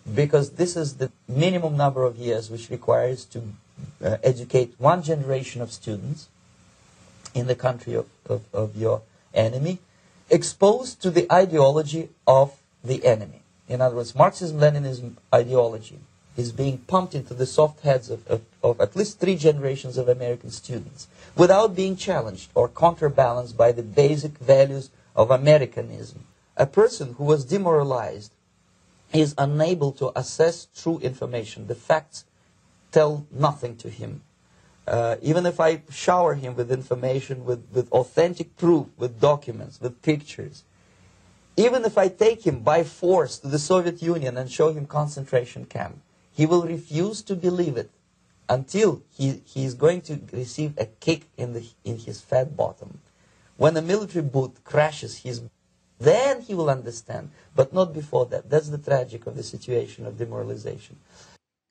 K: Because this is the minimum number of years which requires to uh, educate one generation of students in the country of, of, of your enemy, exposed to the ideology of the enemy. In other words, Marxism-Leninism ideology is being pumped into the soft heads of, of, of at least three generations of American students without being challenged or counterbalanced by the basic values of Americanism. A person who was demoralized is unable to assess true information. The facts tell nothing to him. Uh, even if I shower him with information, with, with authentic proof, with documents, with pictures, even if I take him by force to the Soviet Union and show him concentration camp, he will refuse to believe it until he, he is going to receive a kick in, the, in his fat bottom. When a military boot crashes his then he will understand, but not before that. That's the tragic of the situation of demoralization.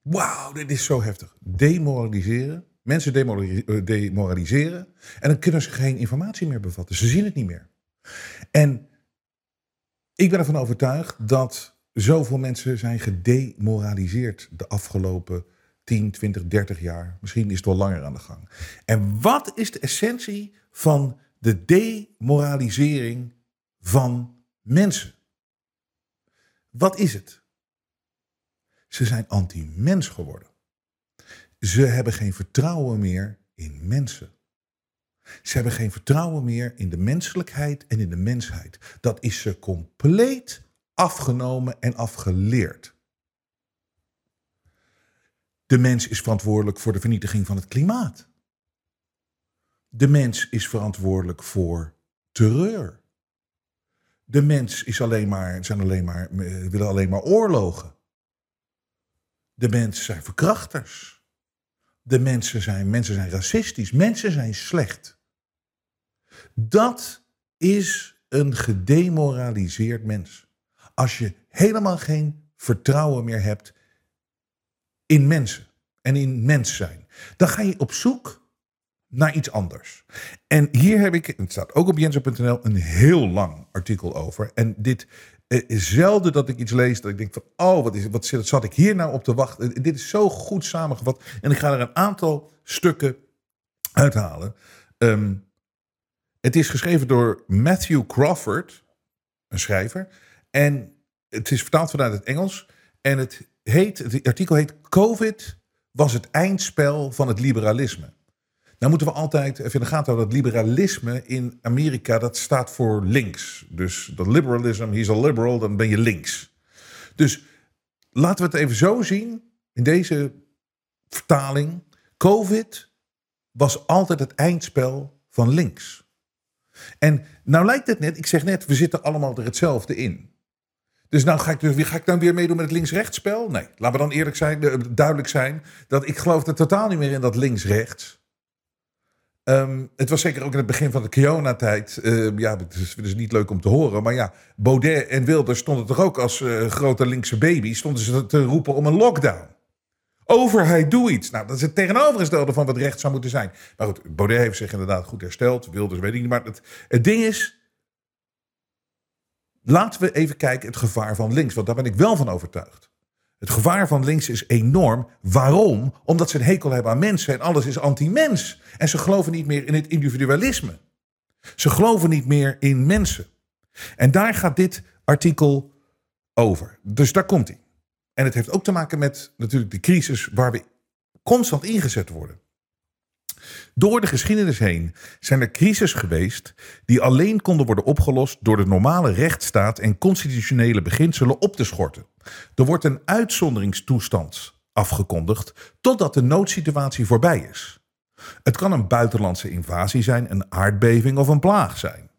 B: Wauw, dit is zo heftig. Demoraliseren. Mensen demorali- demoraliseren. En dan kunnen ze geen informatie meer bevatten. Ze zien het niet meer. En ik ben ervan overtuigd dat zoveel mensen zijn gedemoraliseerd de afgelopen 10, 20, 30 jaar. Misschien is het wel langer aan de gang. En wat is de essentie van de demoralisering van mensen? Wat is het? Ze zijn anti-mens geworden. Ze hebben geen vertrouwen meer in mensen. Ze hebben geen vertrouwen meer in de menselijkheid en in de mensheid. Dat is ze compleet afgenomen en afgeleerd. De mens is verantwoordelijk voor de vernietiging van het klimaat. De mens is verantwoordelijk voor terreur. De mens is alleen maar, zijn alleen maar, eh, willen alleen maar oorlogen. De mensen zijn verkrachters. De mensen zijn, mensen zijn racistisch. Mensen zijn slecht. Dat is een gedemoraliseerd mens. Als je helemaal geen vertrouwen meer hebt in mensen en in mens zijn, dan ga je op zoek naar iets anders. En hier heb ik, het staat ook op jensen.nl, een heel lang artikel over. En dit eh, is zelden dat ik iets lees dat ik denk van, oh, wat, is, wat zat ik hier nou op te wachten? Eh, Dit is zo goed samengevat. En ik ga er een aantal stukken uithalen. Ehm, het is geschreven door Matthew Crawford, een schrijver. En het is vertaald vanuit het Engels. En het, heet, het artikel heet COVID was het eindspel van het liberalisme. Nou moeten we altijd even in de gaten dat liberalisme in Amerika, dat staat voor links. Dus dat liberalism, he's a liberal, dan ben je links. Dus laten we het even zo zien, in deze vertaling. COVID was altijd het eindspel van links. En nou lijkt het net, ik zeg net, we zitten allemaal er hetzelfde in. Dus nou ga ik, dus, ga ik dan weer meedoen met het links-rechts-spel? Nee, laten we dan eerlijk zijn, eh, duidelijk zijn, dat ik geloof er totaal niet meer in dat links-rechts. Ehm, het was zeker ook in het begin van de Kiona-tijd. eh, ja, het is, het is niet leuk om te horen. Maar ja, Baudet en Wilders stonden toch ook als eh, grote linkse baby. Stonden ze te roepen om een lockdown. Overheid, doe iets. Nou, dat is het tegenovergestelde van wat recht zou moeten zijn. Maar goed, Baudet heeft zich inderdaad goed hersteld. Wilders weet ik niet. Maar het, het ding is. Laten we even kijken het gevaar van links. Want daar ben ik wel van overtuigd. Het gevaar van links is enorm. Waarom? Omdat ze een hekel hebben aan mensen en alles is anti-mens. En ze geloven niet meer in het individualisme. Ze geloven niet meer in mensen. En daar gaat dit artikel over. Dus daar komt hij. En het heeft ook te maken met natuurlijk de crisis waar we constant ingezet worden. Door de geschiedenis heen zijn er crises geweest die alleen konden worden opgelost door de normale rechtsstaat en constitutionele beginselen op te schorten. Er wordt een uitzonderingstoestand afgekondigd totdat de noodsituatie voorbij is. Het kan een buitenlandse invasie zijn, een aardbeving of een plaag zijn.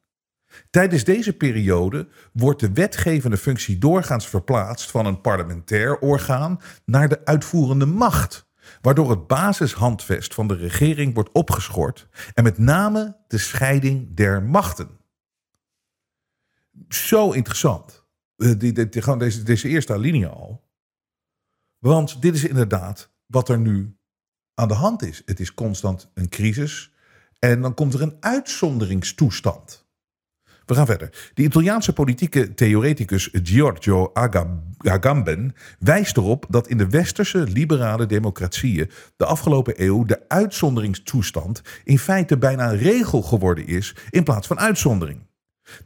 B: Tijdens deze periode wordt de wetgevende functie doorgaans verplaatst van een parlementair orgaan naar de uitvoerende macht, waardoor het basishandvest van de regering wordt opgeschort en met name de scheiding der machten. Zo interessant. Eh, Die, die, gewoon deze, deze eerste alinea al. Want dit is inderdaad wat er nu aan de hand is. Het is constant een crisis en dan komt er een uitzonderingstoestand. We gaan verder. De Italiaanse politieke theoreticus Giorgio Aga- Agamben wijst erop dat in de westerse liberale democratieën de afgelopen eeuw de uitzonderingstoestand in feite bijna regel geworden is in plaats van uitzondering.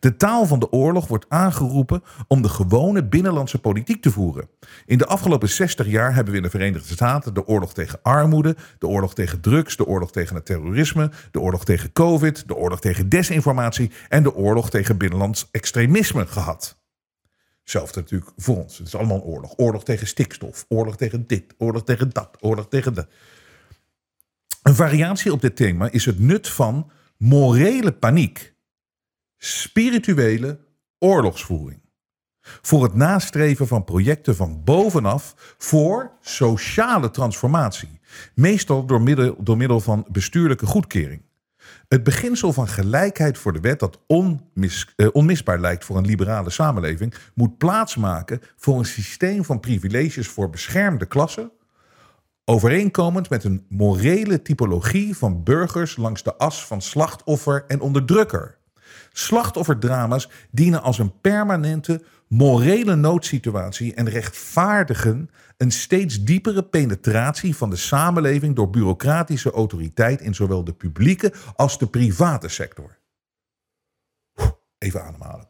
B: De taal van de oorlog wordt aangeroepen om de gewone binnenlandse politiek te voeren. In de afgelopen 60 jaar hebben we in de Verenigde Staten de oorlog tegen armoede, de oorlog tegen drugs, de oorlog tegen het terrorisme, de oorlog tegen COVID, de oorlog tegen desinformatie en de oorlog tegen binnenlands extremisme gehad. Hetzelfde natuurlijk voor ons. Het is allemaal een oorlog. Oorlog tegen stikstof, oorlog tegen dit, oorlog tegen dat, oorlog tegen dat. Een variatie op dit thema is het nut van morele paniek spirituele oorlogsvoering. Voor het nastreven van projecten van bovenaf voor sociale transformatie. Meestal door middel, door middel van bestuurlijke goedkering. Het beginsel van gelijkheid voor de wet, dat onmis, eh, onmisbaar lijkt voor een liberale samenleving, moet plaatsmaken voor een systeem van privileges voor beschermde klassen, overeenkomend met een morele typologie van burgers langs de as van slachtoffer en onderdrukker. Slachtofferdrama's dienen als een permanente morele noodsituatie en rechtvaardigen een steeds diepere penetratie van de samenleving door bureaucratische autoriteit in zowel de publieke als de private sector. Even ademhalen.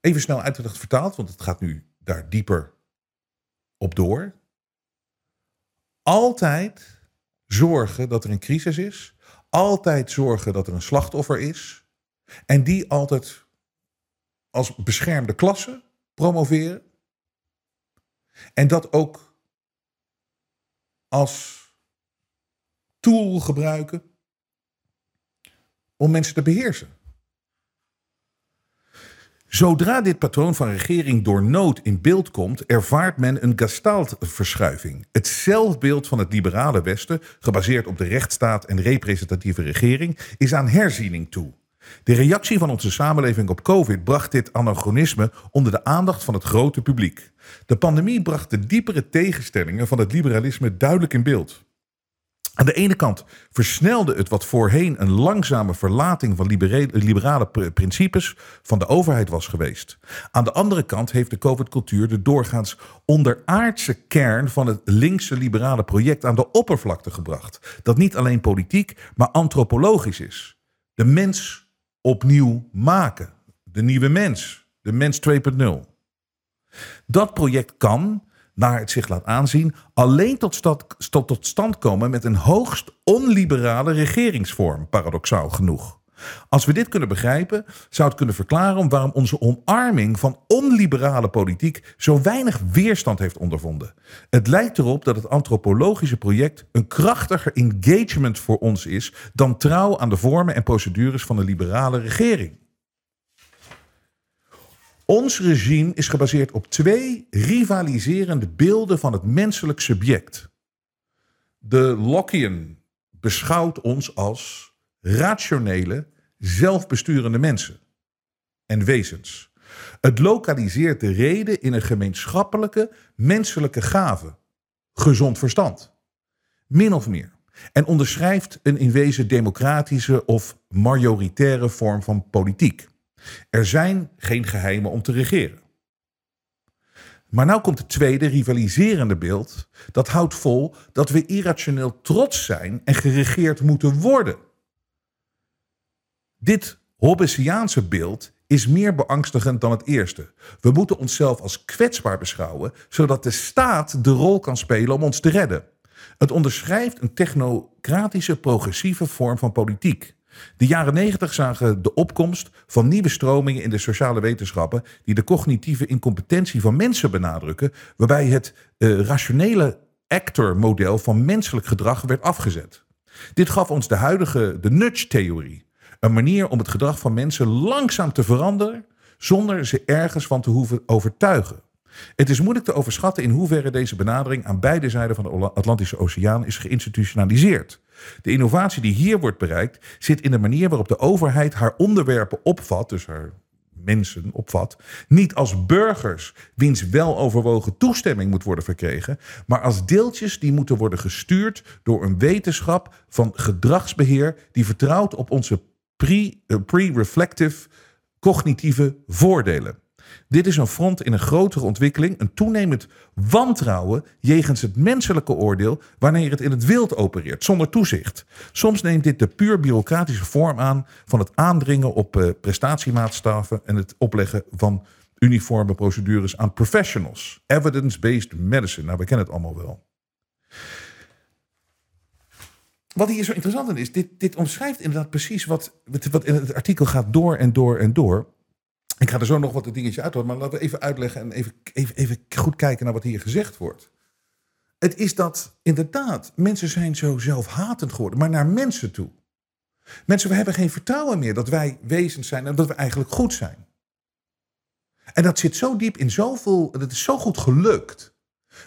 B: Even snel uitgelegd vertaald, want het gaat nu daar dieper op door. Altijd zorgen dat er een crisis is altijd zorgen dat er een slachtoffer is. En die altijd als beschermde klasse promoveren. En dat ook als tool gebruiken om mensen te beheersen. Zodra dit patroon van regering door nood in beeld komt, ervaart men een gestaaltverschuiving. Het zelfbeeld van het liberale Westen, gebaseerd op de rechtsstaat en representatieve regering, is aan herziening toe. De reactie van onze samenleving op COVID bracht dit anachronisme onder de aandacht van het grote publiek. De pandemie bracht de diepere tegenstellingen van het liberalisme duidelijk in beeld. Aan de ene kant versnelde het wat voorheen een langzame verlating van liberale principes van de overheid was geweest. Aan de andere kant heeft de COVID-cultuur de doorgaans onderaardse kern van het linkse liberale project aan de oppervlakte gebracht. Dat niet alleen politiek, maar antropologisch is. De mens opnieuw maken. De nieuwe mens. De mens 2.0. Dat project kan, naar het zich laat aanzien, alleen tot, tot, tot stand komen met een hoogst onliberale regeringsvorm, paradoxaal genoeg. Als we dit kunnen begrijpen, zou het kunnen verklaren waarom onze omarming van onliberale politiek zo weinig weerstand heeft ondervonden. Het lijkt erop dat het antropologische project een krachtiger engagement voor ons is dan trouw aan de vormen en procedures van de liberale regering. Ons regime is gebaseerd op twee rivaliserende beelden van het menselijk subject. De Lockean beschouwt ons als rationele, zelfbesturende mensen en wezens. Het lokaliseert de reden in een gemeenschappelijke menselijke gave, gezond verstand. Min of meer. En onderschrijft een in wezen democratische of majoritaire vorm van politiek. Er zijn geen geheimen om te regeren. Maar nou komt het tweede rivaliserende beeld. Dat houdt vol dat we irrationeel trots zijn en geregeerd moeten worden. Dit Hobbesiaanse beeld is meer beangstigend dan het eerste. We moeten onszelf als kwetsbaar beschouwen, zodat de staat de rol kan spelen om ons te redden. Het onderschrijft een technocratische progressieve vorm van politiek. De jaren negentig zagen de opkomst van nieuwe stromingen in de sociale wetenschappen die de cognitieve incompetentie van mensen benadrukken, waarbij het uh, rationele actor-model van menselijk gedrag werd afgezet. Dit gaf ons de huidige de nudge-theorie, een manier om het gedrag van mensen langzaam te veranderen zonder ze ergens van te hoeven overtuigen. Het is moeilijk te overschatten in hoeverre deze benadering aan beide zijden van de Atlantische Oceaan is geïnstitutionaliseerd. De innovatie die hier wordt bereikt zit in de manier waarop de overheid haar onderwerpen opvat, dus haar mensen opvat, niet als burgers wiens weloverwogen toestemming moet worden verkregen, maar als deeltjes die moeten worden gestuurd door een wetenschap van gedragsbeheer die vertrouwt op onze pre-reflective cognitieve voordelen. Dit is een front in een grotere ontwikkeling, een toenemend wantrouwen jegens het menselijke oordeel wanneer het in het wild opereert, zonder toezicht. Soms neemt dit de puur bureaucratische vorm aan van het aandringen op uh, prestatiemaatstaven en het opleggen van uniforme procedures aan professionals. Evidence-based medicine, nou we kennen het allemaal wel. Wat hier zo interessant aan is, dit, dit omschrijft inderdaad precies wat, wat in het artikel gaat door en door en door. Ik ga er zo nog wat een dingetje uit maar laten we even uitleggen en even, even, even goed kijken naar wat hier gezegd wordt. Het is dat inderdaad, mensen zijn zo zelfhatend geworden, maar naar mensen toe. Mensen, we hebben geen vertrouwen meer dat wij wezens zijn en dat we eigenlijk goed zijn. En dat zit zo diep in zoveel, dat is zo goed gelukt.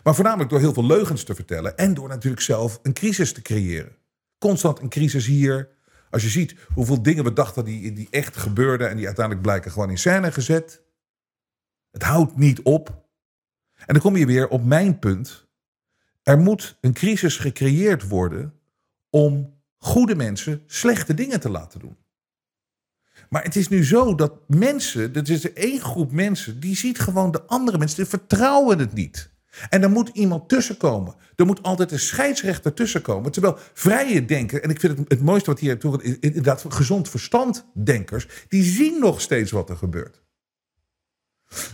B: Maar voornamelijk door heel veel leugens te vertellen en door natuurlijk zelf een crisis te creëren. Constant een crisis hier, als je ziet hoeveel dingen we dachten die, die echt gebeurden en die uiteindelijk blijken gewoon in scène gezet. Het houdt niet op. En dan kom je weer op mijn punt. Er moet een crisis gecreëerd worden om goede mensen slechte dingen te laten doen. Maar het is nu zo dat mensen, dat is er één groep mensen, die ziet gewoon de andere mensen, die vertrouwen het niet. En er moet iemand tussenkomen. Er moet altijd een scheidsrechter tussenkomen. Terwijl vrije denken, en ik vind het het mooiste wat hier toe inderdaad gezond verstand denkers, die zien nog steeds wat er gebeurt.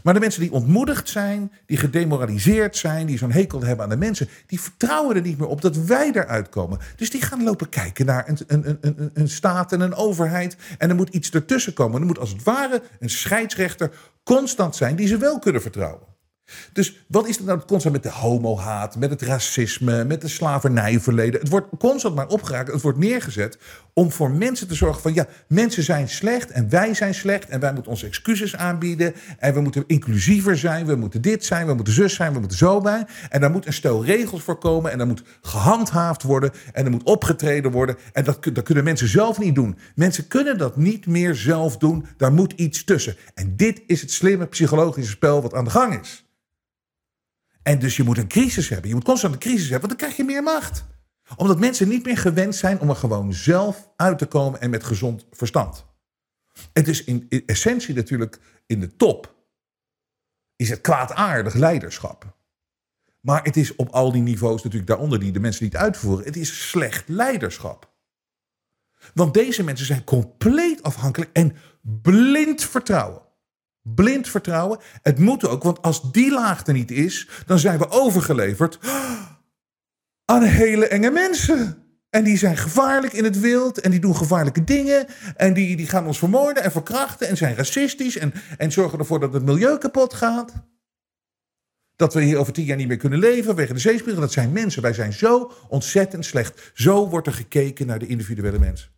B: Maar de mensen die ontmoedigd zijn, die gedemoraliseerd zijn, die zo'n hekel hebben aan de mensen, die vertrouwen er niet meer op dat wij eruit komen. Dus die gaan lopen kijken naar een, een, een, een staat en een overheid. En er moet iets ertussen komen. Er moet als het ware een scheidsrechter constant zijn die ze wel kunnen vertrouwen. Dus wat is er nou constant met de homohaat, met het racisme, met de slavernijverleden? Het wordt constant maar opgeraakt, het wordt neergezet om voor mensen te zorgen van ja, mensen zijn slecht en wij zijn slecht en wij moeten onze excuses aanbieden en we moeten inclusiever zijn, we moeten dit zijn, we moeten zus zijn, we moeten zo zijn. En daar moet een stel regels voor komen en daar moet gehandhaafd worden en er moet opgetreden worden en dat, dat kunnen mensen zelf niet doen. Mensen kunnen dat niet meer zelf doen, daar moet iets tussen. En dit is het slimme psychologische spel wat aan de gang is. En dus je moet een crisis hebben. Je moet constant een crisis hebben, want dan krijg je meer macht. Omdat mensen niet meer gewend zijn om er gewoon zelf uit te komen en met gezond verstand. Het is in essentie natuurlijk in de top. Is het kwaadaardig leiderschap. Maar het is op al die niveaus natuurlijk daaronder die de mensen niet uitvoeren. Het is slecht leiderschap. Want deze mensen zijn compleet afhankelijk en blind vertrouwen blind vertrouwen. Het moet ook, want als die laag er niet is, dan zijn we overgeleverd aan hele enge mensen. En die zijn gevaarlijk in het wild en die doen gevaarlijke dingen. En die, die gaan ons vermoorden en verkrachten en zijn racistisch en, en zorgen ervoor dat het milieu kapot gaat. Dat we hier over tien jaar niet meer kunnen leven vanwege de zeespiegel. Dat zijn mensen. Wij zijn zo ontzettend slecht. Zo wordt er gekeken naar de individuele mens.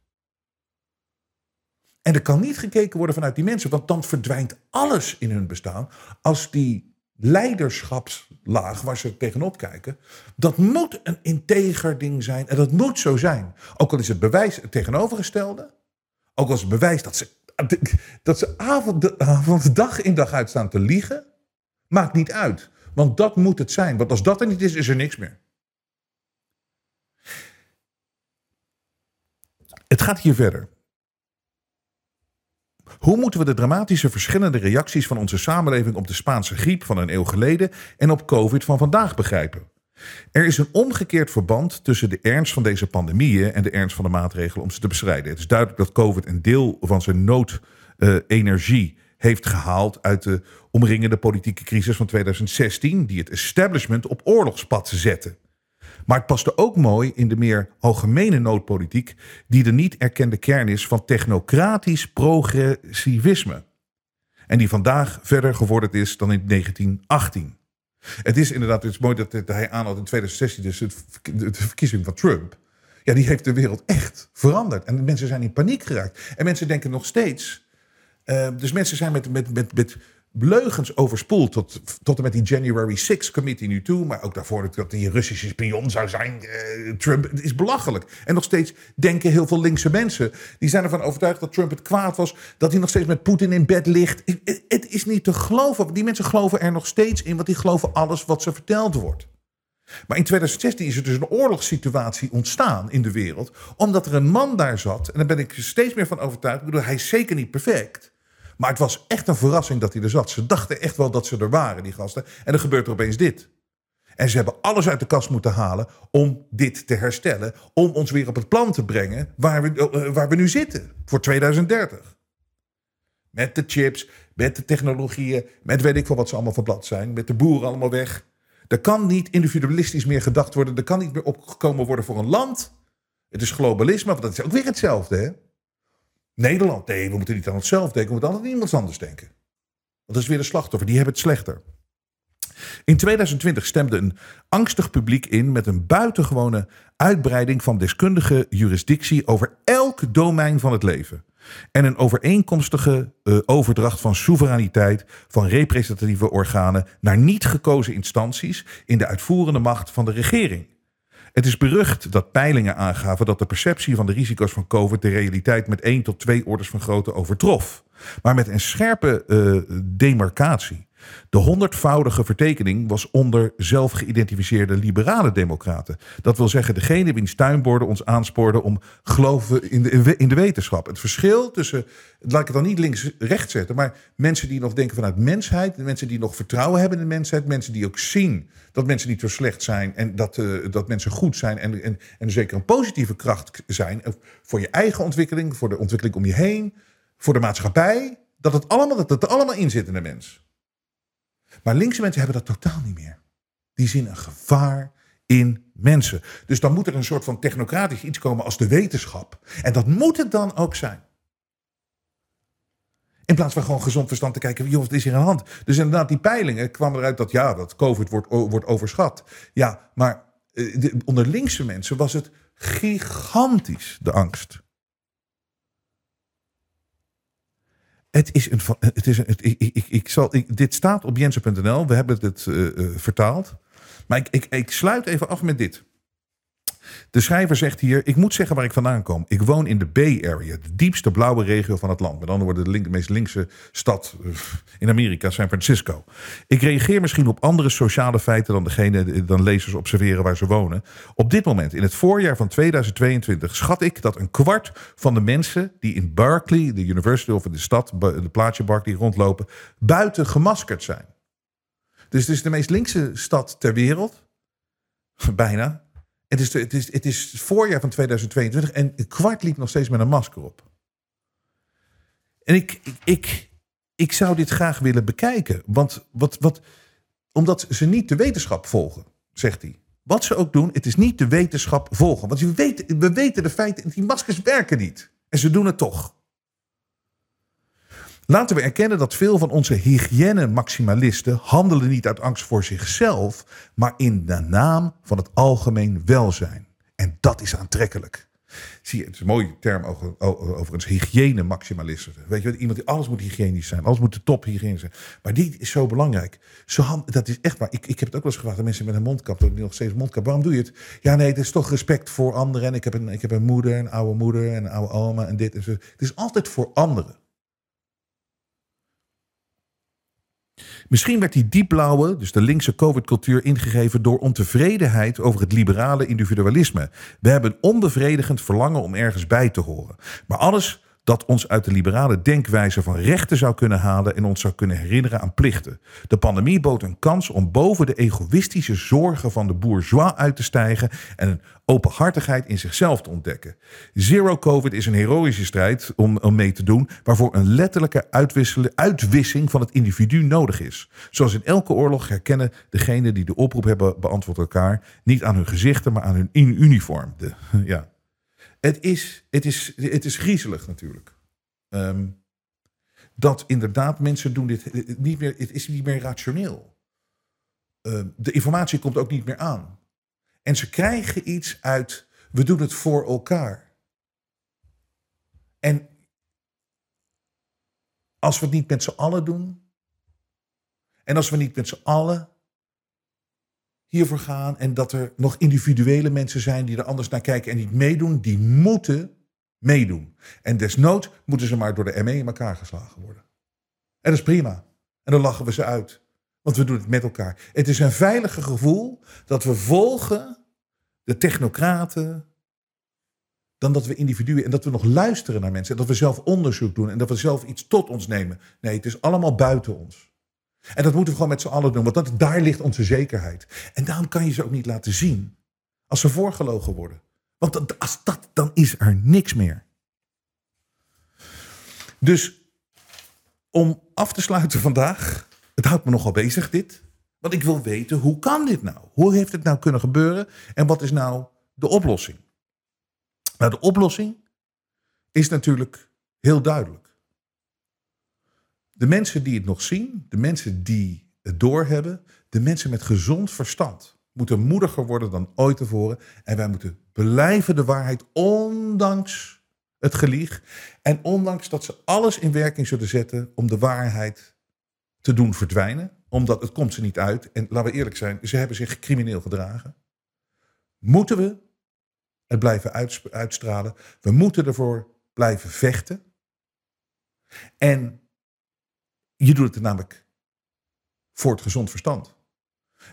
B: En er kan niet gekeken worden vanuit die mensen, want dan verdwijnt alles in hun bestaan. Als die leiderschapslaag waar ze tegenop kijken, dat moet een integer ding zijn en dat moet zo zijn. Ook al is het bewijs het tegenovergestelde, ook al is het bewijs dat ze, dat ze avond, avond dag in dag uit staan te liegen, maakt niet uit. Want dat moet het zijn. Want als dat er niet is, is er niks meer. Het gaat hier verder. Hoe moeten we de dramatische verschillende reacties van onze samenleving op de Spaanse griep van een eeuw geleden en op COVID van vandaag begrijpen? Er is een omgekeerd verband tussen de ernst van deze pandemieën en de ernst van de maatregelen om ze te bestrijden. Het is duidelijk dat COVID een deel van zijn noodenergie heeft gehaald uit de omringende politieke crisis van 2016, die het establishment op oorlogspad zette. Maar het paste ook mooi in de meer algemene noodpolitiek, die de niet erkende kern is van technocratisch progressivisme. En die vandaag verder geworden is dan in 1918. Het is inderdaad het mooi dat hij aanhoudt in 2016, dus de verkiezing van Trump. Ja, die heeft de wereld echt veranderd. En mensen zijn in paniek geraakt. En mensen denken nog steeds. Uh, dus mensen zijn met, met, met, met leugens overspoeld tot, tot en met die January 6 committee nu toe. Maar ook daarvoor dat hij een Russische spion zou zijn. Uh, Trump, het is belachelijk. En nog steeds denken heel veel linkse mensen. Die zijn ervan overtuigd dat Trump het kwaad was. Dat hij nog steeds met Poetin in bed ligt. Het, het is niet te geloven. Die mensen geloven er nog steeds in. Want die geloven alles wat ze verteld wordt. Maar in 2016 is er dus een oorlogssituatie ontstaan in de wereld. Omdat er een man daar zat. En daar ben ik steeds meer van overtuigd. Ik bedoel, hij is zeker niet perfect. Maar het was echt een verrassing dat hij er zat. Ze dachten echt wel dat ze er waren, die gasten. En dan gebeurt er opeens dit. En ze hebben alles uit de kast moeten halen om dit te herstellen. Om ons weer op het plan te brengen waar we, eh, waar we nu zitten voor 2030. Met de chips, met de technologieën, met weet ik veel wat ze allemaal van blad zijn. Met de boeren allemaal weg. Er kan niet individualistisch meer gedacht worden. Er kan niet meer opgekomen worden voor een land. Het is globalisme, want dat is ook weer hetzelfde. Hè? Nederland, nee, we moeten niet aan onszelf denken. We moeten altijd aan iemand anders denken. Want dat is weer de slachtoffer, die hebben het slechter. In 2020 stemde een angstig publiek in met een buitengewone uitbreiding van deskundige jurisdictie over elk domein van het leven. En een overeenkomstige uh, overdracht van soevereiniteit van representatieve organen naar niet gekozen instanties in de uitvoerende macht van de regering. Het is berucht dat peilingen aangaven dat de perceptie van de risico's van COVID de realiteit met één tot twee orders van grootte overtrof. Maar met een scherpe uh, demarcatie. De honderdvoudige vertekening was onder zelfgeïdentificeerde liberale democraten. Dat wil zeggen, degene wiens tuinborden ons aanspoorden om geloven in de, in de wetenschap. Het verschil tussen, laat ik het dan niet links-rechts zetten, maar mensen die nog denken vanuit mensheid, mensen die nog vertrouwen hebben in de mensheid, mensen die ook zien dat mensen niet zo slecht zijn en dat, uh, dat mensen goed zijn en, en, en zeker een positieve kracht zijn voor je eigen ontwikkeling, voor de ontwikkeling om je heen, voor de maatschappij. Dat het allemaal, dat het allemaal in zit in de mens. Maar linkse mensen hebben dat totaal niet meer. Die zien een gevaar in mensen. Dus dan moet er een soort van technocratisch iets komen als de wetenschap. En dat moet het dan ook zijn. In plaats van gewoon gezond verstand te kijken, joh, wat is hier aan de hand? Dus inderdaad, die peilingen kwamen eruit dat ja, dat COVID wordt, wordt overschat. Ja, maar eh, onder linkse mensen was het gigantisch, de angst. Het is een. Het is een het, ik, ik, ik, zal, ik, dit staat op jensen.nl. We hebben het uh, vertaald. Maar ik, ik, ik sluit even af met dit. De schrijver zegt hier: Ik moet zeggen waar ik vandaan kom. Ik woon in de Bay Area, de diepste blauwe regio van het land. Met andere woorden, de, meest linkse stad eh, in Amerika, San Francisco. Ik reageer misschien op andere sociale feiten dan degene dan lezers observeren waar ze wonen. Op dit moment, in het voorjaar van 2022, schat ik dat een kwart van de mensen die in Berkeley, de University of de stad, de plaatsje Berkeley rondlopen, buiten gemaskerd zijn. Dus het is de meest linkse stad ter wereld. Bijna. Het is, het, is, het is voorjaar van 2022 en een kwart liep nog steeds met een masker op. En ik, ik, ik, ik zou dit graag willen bekijken. Want wat, wat, omdat ze niet de wetenschap volgen, zegt hij. Wat ze ook doen, het is niet de wetenschap volgen. Want we weten, we weten de feiten, die maskers werken niet. En ze doen het toch. Laten we erkennen dat veel van onze hygiëne-maximalisten handelen niet uit angst voor zichzelf, maar in de naam van het algemeen welzijn. En dat is aantrekkelijk. Zie je, het is een mooie term over, overigens, hygiëne-maximalisten. Weet je, iemand die alles moet hygiënisch zijn, alles moet de top hygiënisch zijn. Maar die is zo belangrijk. Zo, dat is echt waar. Ik, ik heb het ook wel eens gevraagd aan mensen met een mondkap, die nog steeds mondkap. Waarom doe je het? Ja, nee, het is toch respect voor anderen. En ik heb een, ik heb een moeder, een oude moeder en een oude oma en dit en zo. Het is altijd voor anderen. Misschien werd die diepblauwe, dus de linkse COVID-cultuur, ingegeven door ontevredenheid over het liberale individualisme. We hebben een onbevredigend verlangen om ergens bij te horen. Maar alles dat ons uit de liberale denkwijze van rechten zou kunnen halen en ons zou kunnen herinneren aan plichten. De pandemie bood een kans om boven de egoïstische zorgen van de bourgeois uit te stijgen en een openhartigheid in zichzelf te ontdekken. Zero COVID is een heroïsche strijd om, om mee te doen, waarvoor een letterlijke uitwissing van het individu nodig is. Zoals in elke oorlog herkennen degenen die de oproep hebben beantwoord elkaar niet aan hun gezichten, maar aan hun in uniform. De, ja. Het is, het is, het is griezelig natuurlijk. Um, dat inderdaad mensen doen dit niet meer. Het is niet meer rationeel. Uh, de informatie komt ook niet meer aan. En ze krijgen iets uit. We doen het voor elkaar. En als we het niet met z'n allen doen. En als we niet met z'n allen hiervoor gaan en dat er nog individuele mensen zijn die er anders naar kijken en niet meedoen, die moeten meedoen. En desnoods moeten ze maar door de ME in elkaar geslagen worden. En dat is prima. En dan lachen we ze uit. Want we doen het met elkaar. Het is een veilige gevoel dat we volgen de technocraten, dan dat we individuen en dat we nog luisteren naar mensen. En dat we zelf onderzoek doen en dat we zelf iets tot ons nemen. Nee, het is allemaal buiten ons. En dat moeten we gewoon met z'n allen doen, want dat, daar ligt onze zekerheid. En daarom kan je ze ook niet laten zien als ze voorgelogen worden. Want als dat, dan is er niks meer. Dus om af te sluiten vandaag, het houdt me nogal bezig dit. Want ik wil weten, hoe kan dit nou? Hoe heeft het nou kunnen gebeuren? En wat is nou de oplossing? Nou, de oplossing is natuurlijk heel duidelijk. De mensen die het nog zien, de mensen die het doorhebben, de mensen met gezond verstand moeten moediger worden dan ooit tevoren. En wij moeten blijven de waarheid, ondanks het gelieg. En ondanks dat ze alles in werking zullen zetten om de waarheid te doen verdwijnen. Omdat het komt ze niet uit. En laten we eerlijk zijn, ze hebben zich crimineel gedragen. Moeten we het blijven uitstralen. We moeten ervoor blijven vechten. En je doet het namelijk voor het gezond verstand.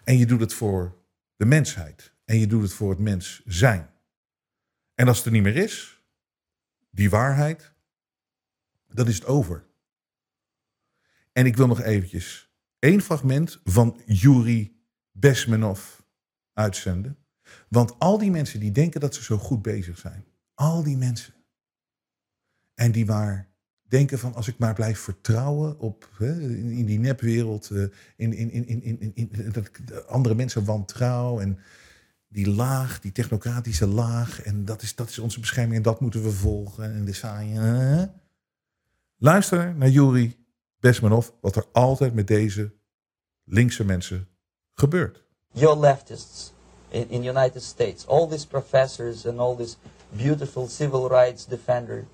B: En je doet het voor de mensheid. En je doet het voor het mens zijn. En als het er niet meer is, die waarheid, dan is het over. En ik wil nog eventjes één fragment van Yuri Besmenov uitzenden. Want al die mensen die denken dat ze zo goed bezig zijn, al die mensen, en die maar denken van als ik maar blijf vertrouwen op hè, in, die nepwereld, uh, in, in, in, in, in, in, dat ik andere mensen wantrouw en die laag, die technocratische laag, en dat is, dat is onze bescherming en dat moeten we volgen en de saaie. Luister naar Yuri Besmanov, wat er altijd met deze linkse mensen gebeurt.
K: Your leftists in, in United States, all these professors and all these beautiful civil rights defenders,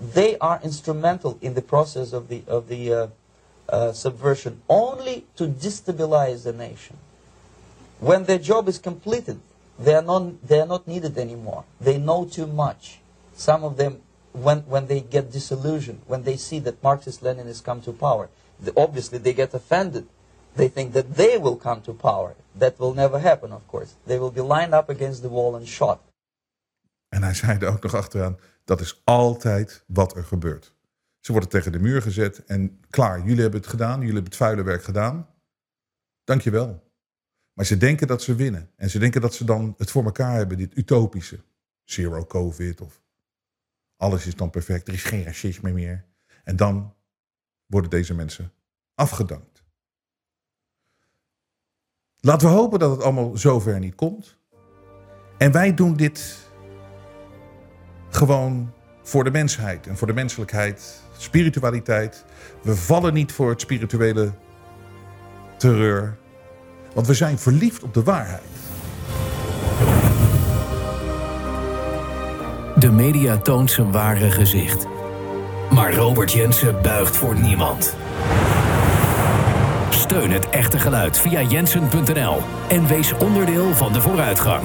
K: they are instrumental in the process of the, of the uh, uh, subversion only to destabilize the nation. When their job is completed, they are, not, they are not needed anymore. They know too much. Some of them, when, when they get disillusioned, when they see that Marxist-Leninists come to power, they, obviously they get offended. They think that they will come to power. That will never happen, of course. They will be lined up against the wall and shot.
B: En hij er ook nog achteraan, dat is altijd wat er gebeurt. Ze worden tegen de muur gezet en klaar, jullie hebben het gedaan, jullie hebben het vuile werk gedaan. Dankjewel. Maar ze denken dat ze winnen. En ze denken dat ze dan het voor elkaar hebben, dit utopische. Zero COVID of alles is dan perfect, er is geen racisme meer. En dan worden deze mensen afgedankt. Laten we hopen dat het allemaal zover niet komt. En wij doen dit gewoon voor de mensheid en voor de menselijkheid, spiritualiteit. We vallen niet voor het spirituele terreur, want we zijn verliefd op de waarheid.
A: De media toont zijn ware gezicht. Maar Robert Jensen buigt voor niemand. Steun het echte geluid via jensen.nl en wees onderdeel van de vooruitgang.